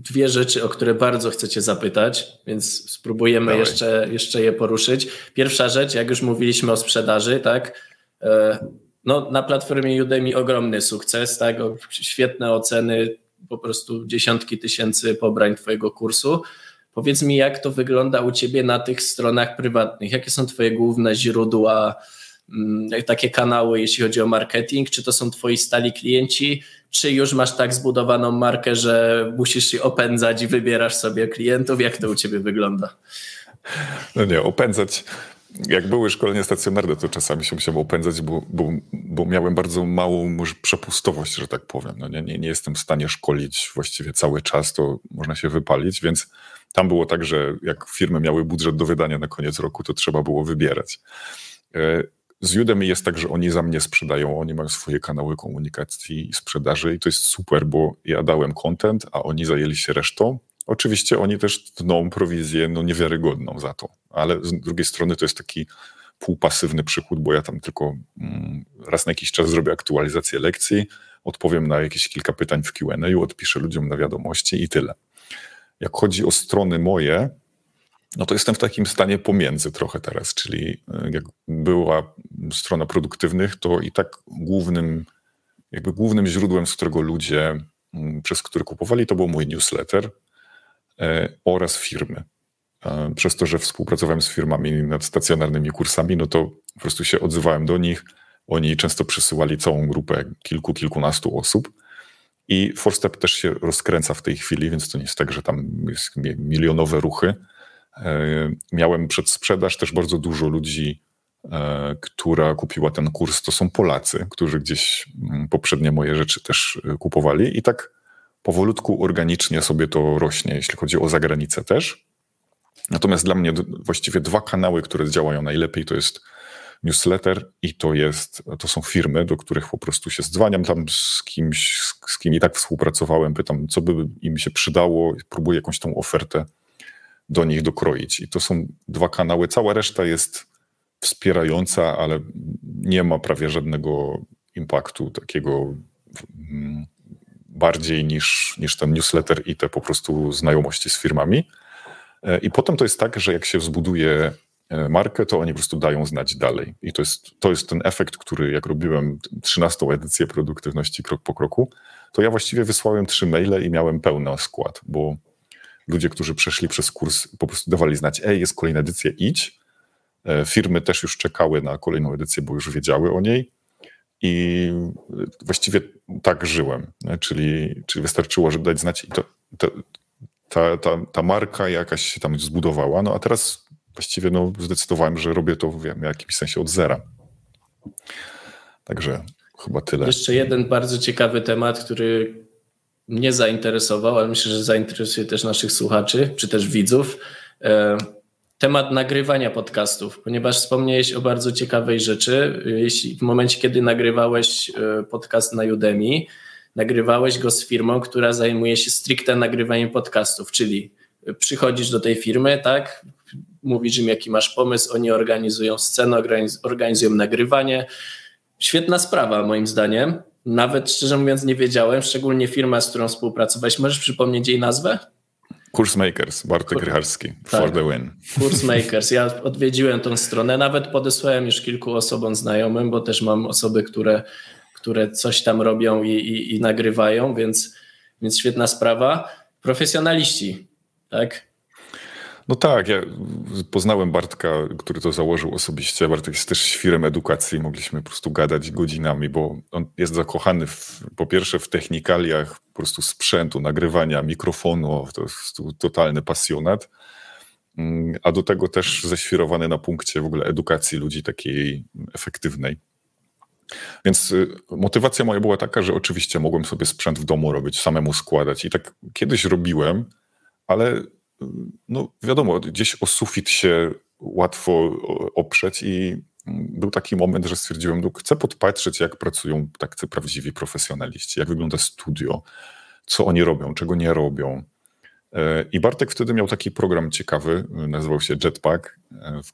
dwie rzeczy, o które bardzo chcecie zapytać, więc spróbujemy jeszcze, jeszcze je poruszyć. Pierwsza rzecz, jak już mówiliśmy o sprzedaży, tak? E, no, na platformie Udemy ogromny sukces, tak? Świetne oceny, po prostu dziesiątki tysięcy pobrań Twojego kursu. Powiedz mi, jak to wygląda u Ciebie na tych stronach prywatnych? Jakie są Twoje główne źródła, mm, takie kanały, jeśli chodzi o marketing? Czy to są Twoi stali klienci? Czy już masz tak zbudowaną markę, że musisz się opędzać i wybierasz sobie klientów? Jak to u ciebie wygląda? No nie, opędzać. Jak były szkolenia stacjonarne, to czasami się musiałem opędzać, bo, bo, bo miałem bardzo małą może przepustowość, że tak powiem. No nie, nie, nie jestem w stanie szkolić właściwie cały czas, to można się wypalić, więc tam było tak, że jak firmy miały budżet do wydania na koniec roku, to trzeba było wybierać. Z Udemy jest tak, że oni za mnie sprzedają, oni mają swoje kanały komunikacji i sprzedaży i to jest super, bo ja dałem content, a oni zajęli się resztą. Oczywiście oni też tną prowizję no, niewiarygodną za to, ale z drugiej strony to jest taki półpasywny przychód, bo ja tam tylko mm, raz na jakiś czas zrobię aktualizację lekcji, odpowiem na jakieś kilka pytań w Q&A, odpiszę ludziom na wiadomości i tyle. Jak chodzi o strony moje, no to jestem w takim stanie pomiędzy trochę teraz, czyli e, jak była strona produktywnych, to i tak głównym, jakby głównym źródłem, z którego ludzie, mm, przez które kupowali, to był mój newsletter e, oraz firmy. E, przez to, że współpracowałem z firmami nad stacjonarnymi kursami, no to po prostu się odzywałem do nich. Oni często przysyłali całą grupę kilku, kilkunastu osób. I Forstep też się rozkręca w tej chwili, więc to nie jest tak, że tam jest milionowe ruchy miałem przed sprzedaż też bardzo dużo ludzi, e, która kupiła ten kurs. To są Polacy, którzy gdzieś mm, poprzednie moje rzeczy też e, kupowali i tak powolutku, organicznie sobie to rośnie, jeśli chodzi o zagranicę też. Natomiast dla mnie właściwie dwa kanały, które działają najlepiej, to jest newsletter i to jest, to są firmy, do których po prostu się zdzwaniam tam z kimś, z kim i tak współpracowałem, pytam, co by im się przydało, próbuję jakąś tą ofertę do nich dokroić. I to są dwa kanały. Cała reszta jest wspierająca, ale nie ma prawie żadnego impaktu takiego mm, bardziej niż, niż ten newsletter i te po prostu znajomości z firmami. E, I potem to jest tak, że jak się zbuduje e, markę, to oni po prostu dają znać dalej. I to jest, to jest ten efekt, który jak robiłem 13 edycję produktywności krok po kroku, to ja właściwie wysłałem trzy maile i miałem pełny skład, bo ludzie, którzy przeszli przez kurs, po prostu dawali znać, ej, jest kolejna edycja, idź. E, firmy też już czekały na kolejną edycję, bo już wiedziały o niej. I właściwie tak żyłem, czyli, czyli wystarczyło, żeby dać znać i to, to, ta, ta, ta marka jakaś się tam zbudowała, no a teraz właściwie no, zdecydowałem, że robię to wiem, w jakimś sensie od zera. Także chyba tyle. Jeszcze jeden bardzo ciekawy temat, który mnie zainteresował, ale myślę, że zainteresuje też naszych słuchaczy, czy też widzów. E, temat nagrywania podcastów, ponieważ wspomniałeś o bardzo ciekawej rzeczy. Jeśli w momencie, kiedy nagrywałeś e, podcast na Udemy, nagrywałeś go z firmą, która zajmuje się stricte nagrywaniem podcastów, czyli przychodzisz do tej firmy, tak? Mówisz im, jaki masz pomysł, oni organizują scenę, organizują nagrywanie. Świetna sprawa, moim zdaniem. Nawet szczerze mówiąc, nie wiedziałem, szczególnie firma, z którą współpracowałeś. Możesz przypomnieć jej nazwę? Kursmakers, Bartek Kur... Rycharski, tak. for the win. Kursmakers, ja odwiedziłem tą stronę, nawet podesłałem już kilku osobom znajomym, bo też mam osoby, które, które coś tam robią i, i, i nagrywają, więc, więc świetna sprawa. Profesjonaliści, tak? No tak, ja poznałem Bartka, który to założył osobiście. Bartek jest też świrem edukacji, mogliśmy po prostu gadać godzinami, bo on jest zakochany w, po pierwsze w technikaliach po prostu sprzętu, nagrywania, mikrofonu, to jest totalny pasjonat, mm, a do tego też ześwirowany na punkcie w ogóle edukacji ludzi takiej efektywnej. Więc y, motywacja moja była taka, że oczywiście mogłem sobie sprzęt w domu robić, samemu składać i tak kiedyś robiłem, ale no wiadomo, gdzieś o sufit się łatwo oprzeć i był taki moment, że stwierdziłem, no chcę podpatrzeć, jak pracują tacy prawdziwi profesjonaliści, jak wygląda studio, co oni robią, czego nie robią. E, I Bartek wtedy miał taki program ciekawy, nazywał się Jetpack, e, w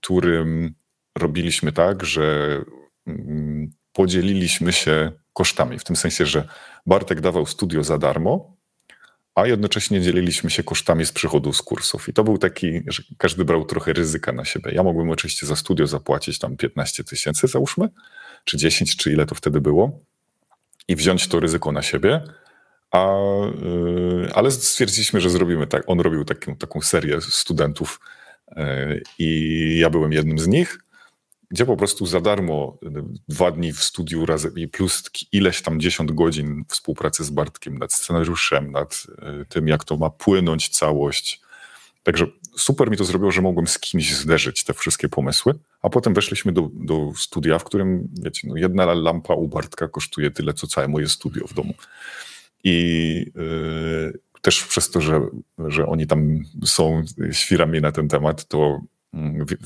którym robiliśmy tak, że mm, podzieliliśmy się kosztami, w tym sensie, że Bartek dawał studio za darmo, a jednocześnie dzieliliśmy się kosztami z przychodu z kursów. I to był taki, że każdy brał trochę ryzyka na siebie. Ja mogłem oczywiście za studio zapłacić tam 15 tysięcy, załóżmy, czy 10, czy ile to wtedy było, i wziąć to ryzyko na siebie. A, yy, ale stwierdziliśmy, że zrobimy tak. On robił taką, taką serię studentów yy, i ja byłem jednym z nich gdzie po prostu za darmo y, dwa dni w studiu razem i plus ileś tam dziesiąt godzin współpracy z Bartkiem nad scenariuszem, nad y, tym, jak to ma płynąć całość. Także super mi to zrobiło, że mogłem z kimś zderzyć te wszystkie pomysły, a potem weszliśmy do, do studia, w którym, wiecie, no jedna lampa u Bartka kosztuje tyle, co całe moje studio w domu. I yy, też przez to, że, że oni tam są świrami na ten temat, to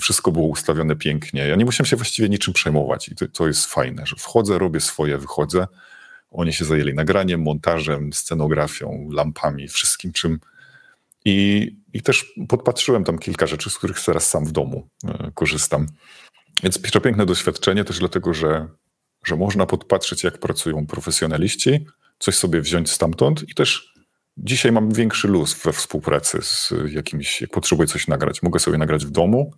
wszystko było ustawione pięknie. Ja nie musiałem się właściwie niczym przejmować i to, to jest fajne, że wchodzę, robię swoje, wychodzę. Oni się zajęli nagraniem, montażem, scenografią, lampami, wszystkim czym. I, I też podpatrzyłem tam kilka rzeczy, z których teraz sam w domu e, korzystam. Więc przepiękne doświadczenie też dlatego, że, że można podpatrzeć, jak pracują profesjonaliści, coś sobie wziąć stamtąd i też Dzisiaj mam większy luz we współpracy z jakimś, jak potrzebuję coś nagrać. Mogę sobie nagrać w domu,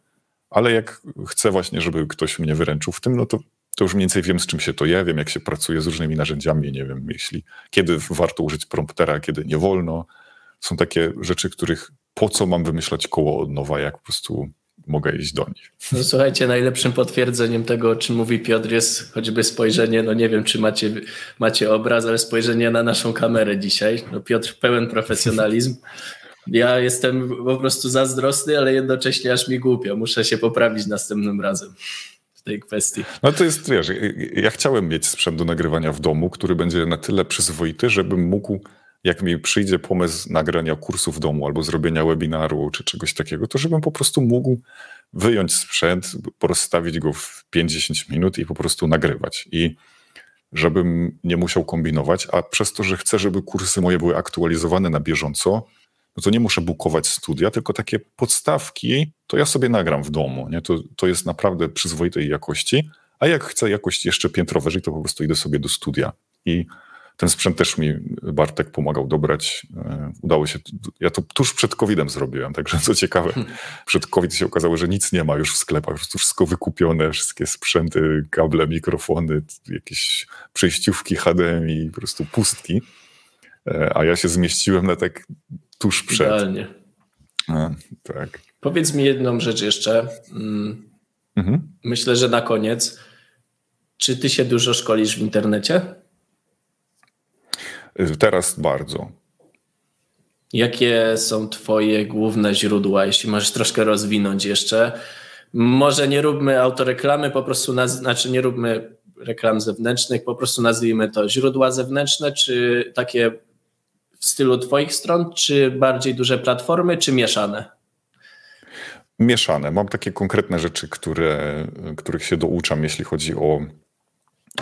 ale jak chcę właśnie, żeby ktoś mnie wyręczył w tym, no to, to już mniej więcej wiem, z czym się to je, wiem, jak się pracuje z różnymi narzędziami, nie wiem, jeśli, kiedy warto użyć promptera, kiedy nie wolno. Są takie rzeczy, których po co mam wymyślać koło od nowa, jak po prostu mogę iść do nich. No słuchajcie, najlepszym potwierdzeniem tego, o czym mówi Piotr, jest choćby spojrzenie, no nie wiem, czy macie, macie obraz, ale spojrzenie na naszą kamerę dzisiaj. No Piotr pełen profesjonalizm. Ja jestem po prostu zazdrosny, ale jednocześnie aż mi głupio. Muszę się poprawić następnym razem w tej kwestii. No to jest, wiesz, ja chciałem mieć sprzęt do nagrywania w domu, który będzie na tyle przyzwoity, żebym mógł jak mi przyjdzie pomysł nagrania kursu w domu albo zrobienia webinaru czy czegoś takiego, to żebym po prostu mógł wyjąć sprzęt, rozstawić go w 50 minut i po prostu nagrywać. I żebym nie musiał kombinować, a przez to, że chcę, żeby kursy moje były aktualizowane na bieżąco, no to nie muszę bukować studia, tylko takie podstawki to ja sobie nagram w domu. Nie? To, to jest naprawdę przyzwoitej jakości, a jak chcę jakość jeszcze piętro wyżej, to po prostu idę sobie do studia. I ten sprzęt też mi Bartek pomagał dobrać. E, udało się, ja to tuż przed COVID-em zrobiłem, także co ciekawe, hmm. przed COVID się okazało, że nic nie ma już w sklepach, po prostu wszystko wykupione, wszystkie sprzęty, kable, mikrofony, jakieś przejściówki HDMI, po prostu pustki. E, a ja się zmieściłem na tak tuż przed. Idealnie. A, tak. Powiedz mi jedną rzecz jeszcze. Mm, mhm. Myślę, że na koniec. Czy ty się dużo szkolisz w internecie? Teraz bardzo. Jakie są Twoje główne źródła, jeśli możesz troszkę rozwinąć jeszcze? Może nie róbmy autoreklamy, po prostu, naz- znaczy nie róbmy reklam zewnętrznych, po prostu nazwijmy to źródła zewnętrzne, czy takie w stylu Twoich stron, czy bardziej duże platformy, czy mieszane? Mieszane. Mam takie konkretne rzeczy, które, których się douczam, jeśli chodzi o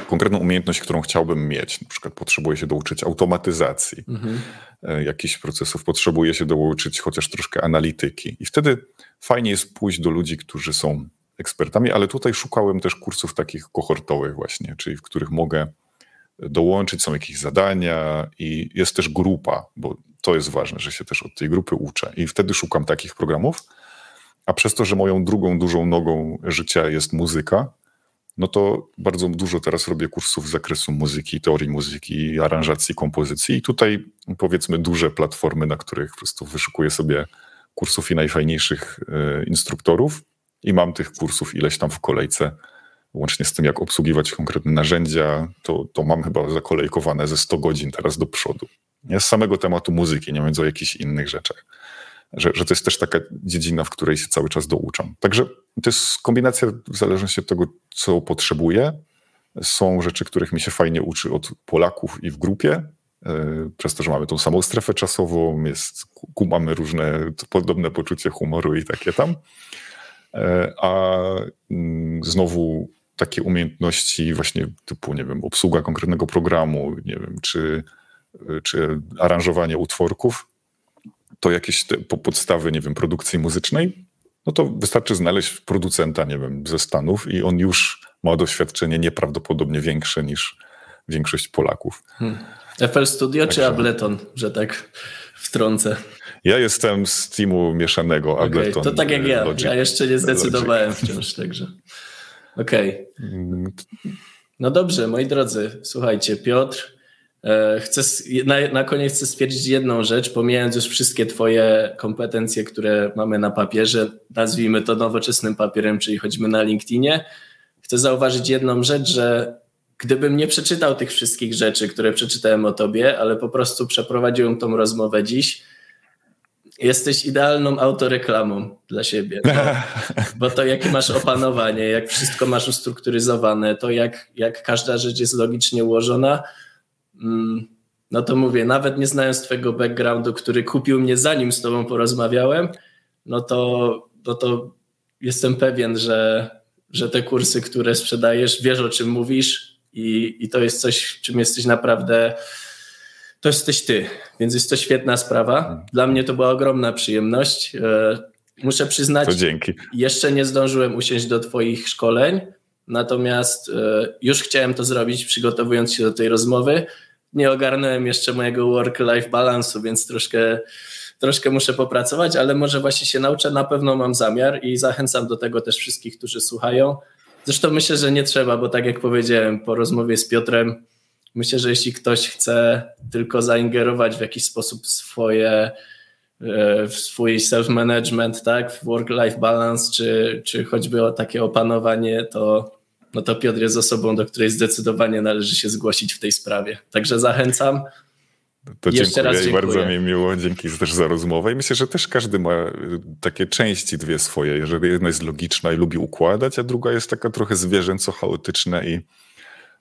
konkretną umiejętność, którą chciałbym mieć. Na przykład potrzebuję się douczyć automatyzacji mhm. E, jakichś procesów, potrzebuję się douczyć chociaż troszkę analityki. I wtedy fajnie jest pójść do ludzi, którzy są ekspertami, ale tutaj szukałem też kursów takich kohortowych właśnie, czyli w których mogę dołączyć, są jakieś zadania i jest też grupa, bo to jest ważne, że się też od tej grupy uczę. I wtedy szukam takich programów. A przez to, że moją drugą dużą nogą życia jest muzyka, no to bardzo dużo teraz robię kursów z zakresu muzyki, teorii muzyki, aranżacji, kompozycji. I tutaj powiedzmy duże platformy, na których po prostu wyszukuję sobie kursów i najfajniejszych e, instruktorów. I mam tych kursów ileś tam w kolejce łącznie z tym, jak obsługiwać konkretne narzędzia, to, to mam chyba zakolejkowane ze 100 godzin teraz do przodu. Nie z samego tematu muzyki, nie mówiąc o jakichś innych rzeczach. Że, że to jest też taka dziedzina, w której się cały czas douczam. Także to jest kombinacja w zależności od tego, co potrzebuję. Są rzeczy, których mi się fajnie uczy od Polaków i w grupie, e, przez to, że mamy tą samą strefę czasową, jest, mamy różne podobne poczucie humoru i takie tam. E, a mm, znowu takie umiejętności właśnie typu, nie wiem, obsługa konkretnego programu, nie wiem, czy, czy aranżowanie utworków, to jakieś podstawy, nie wiem, produkcji muzycznej, no to wystarczy znaleźć producenta, nie wiem, ze Stanów i on już ma doświadczenie nieprawdopodobnie większe niż większość Polaków. Hmm. FL Studio Także... czy Ableton, że tak wtrącę? Ja jestem z teamu mieszanego Ableton. Okay, to tak jak ja. Logic, ja jeszcze nie zdecydowałem Logic. wciąż, także. Okej. Okay. No dobrze, moi drodzy, słuchajcie, Piotr, chcę, na, na koniec chcę stwierdzić jedną rzecz, pomijając już wszystkie Twoje kompetencje, które mamy na papierze, nazwijmy to nowoczesnym papierem, czyli chodzimy na LinkedInie. Chcę zauważyć jedną rzecz, że gdybym nie przeczytał tych wszystkich rzeczy, które przeczytałem o Tobie, ale po prostu przeprowadziłem tą rozmowę dziś, jesteś idealną autoreklamą dla siebie. Bo, bo to, jakie masz opanowanie, jak wszystko masz ustrukturyzowane, to jak, jak każda rzecz jest logicznie ułożona, no to mówię, nawet nie znając Twojego backgroundu, który kupił mnie zanim z Tobą porozmawiałem, no to, no to jestem pewien, że, że te kursy, które sprzedajesz, wiesz o czym mówisz i, i to jest coś, czym jesteś naprawdę to jesteś ty, więc jest to świetna sprawa. Dla mnie to była ogromna przyjemność. E, muszę przyznać, jeszcze nie zdążyłem usiąść do Twoich szkoleń, natomiast e, już chciałem to zrobić, przygotowując się do tej rozmowy. Nie ogarnąłem jeszcze mojego work-life balansu, więc troszkę, troszkę muszę popracować, ale może właśnie się nauczę. Na pewno mam zamiar i zachęcam do tego też wszystkich, którzy słuchają. Zresztą myślę, że nie trzeba, bo tak jak powiedziałem po rozmowie z Piotrem, Myślę, że jeśli ktoś chce tylko zaingerować w jakiś sposób swoje, w swój self-management, tak, w work-life balance, czy, czy choćby o takie opanowanie, to, no to Piotr jest osobą, do której zdecydowanie należy się zgłosić w tej sprawie. Także zachęcam. To Jeszcze dziękuję, raz dziękuję. bardzo mi miło, dzięki też za rozmowę i myślę, że też każdy ma e, takie części dwie swoje, że jedna jest logiczna i lubi układać, a druga jest taka trochę zwierzęco chaotyczna i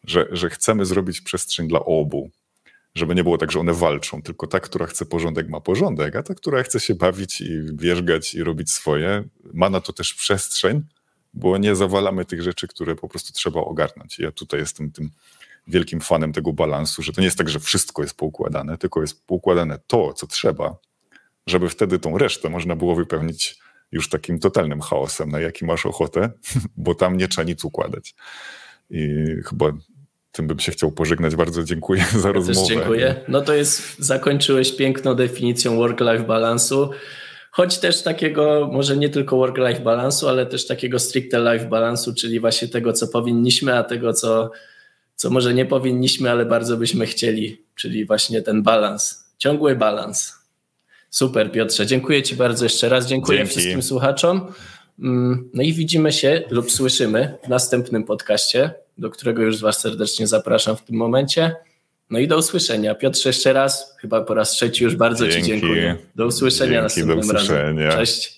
że, że chcemy zrobić przestrzeń dla obu. Żeby nie było tak, że one walczą, tylko ta, która chce porządek, ma porządek, a ta, która chce się bawić i wierzgać i robić swoje, ma na to też przestrzeń, bo nie zawalamy tych rzeczy, które po prostu trzeba ogarnąć. Ja tutaj jestem tym wielkim fanem tego balansu, że to nie jest tak, że wszystko jest poukładane, tylko jest poukładane to, co trzeba, żeby wtedy tą resztę można było wypełnić już takim totalnym chaosem, na jaki masz ochotę, bo tam nie trzeba nic układać. I chyba tym bym się chciał pożegnać. Bardzo dziękuję za ja rozmowę. Też dziękuję. No to jest, zakończyłeś piękną definicją work-life balansu, choć też takiego, może nie tylko work-life balansu, ale też takiego stricte life balansu, czyli właśnie tego, co powinniśmy, a tego, co, co może nie powinniśmy, ale bardzo byśmy chcieli, czyli właśnie ten balans, ciągły balans. Super, Piotrze. Dziękuję Ci bardzo jeszcze raz. Dziękuję Dzięki. wszystkim słuchaczom. Mm, no i widzimy się lub słyszymy w następnym podcaście, do którego już Was serdecznie zapraszam w tym momencie. No i do usłyszenia. Piotrze, jeszcze raz, chyba po raz trzeci już bardzo Dzięki. Ci dziękuję. Do usłyszenia Dzięki, następnym do usłyszenia. razem. Cześć.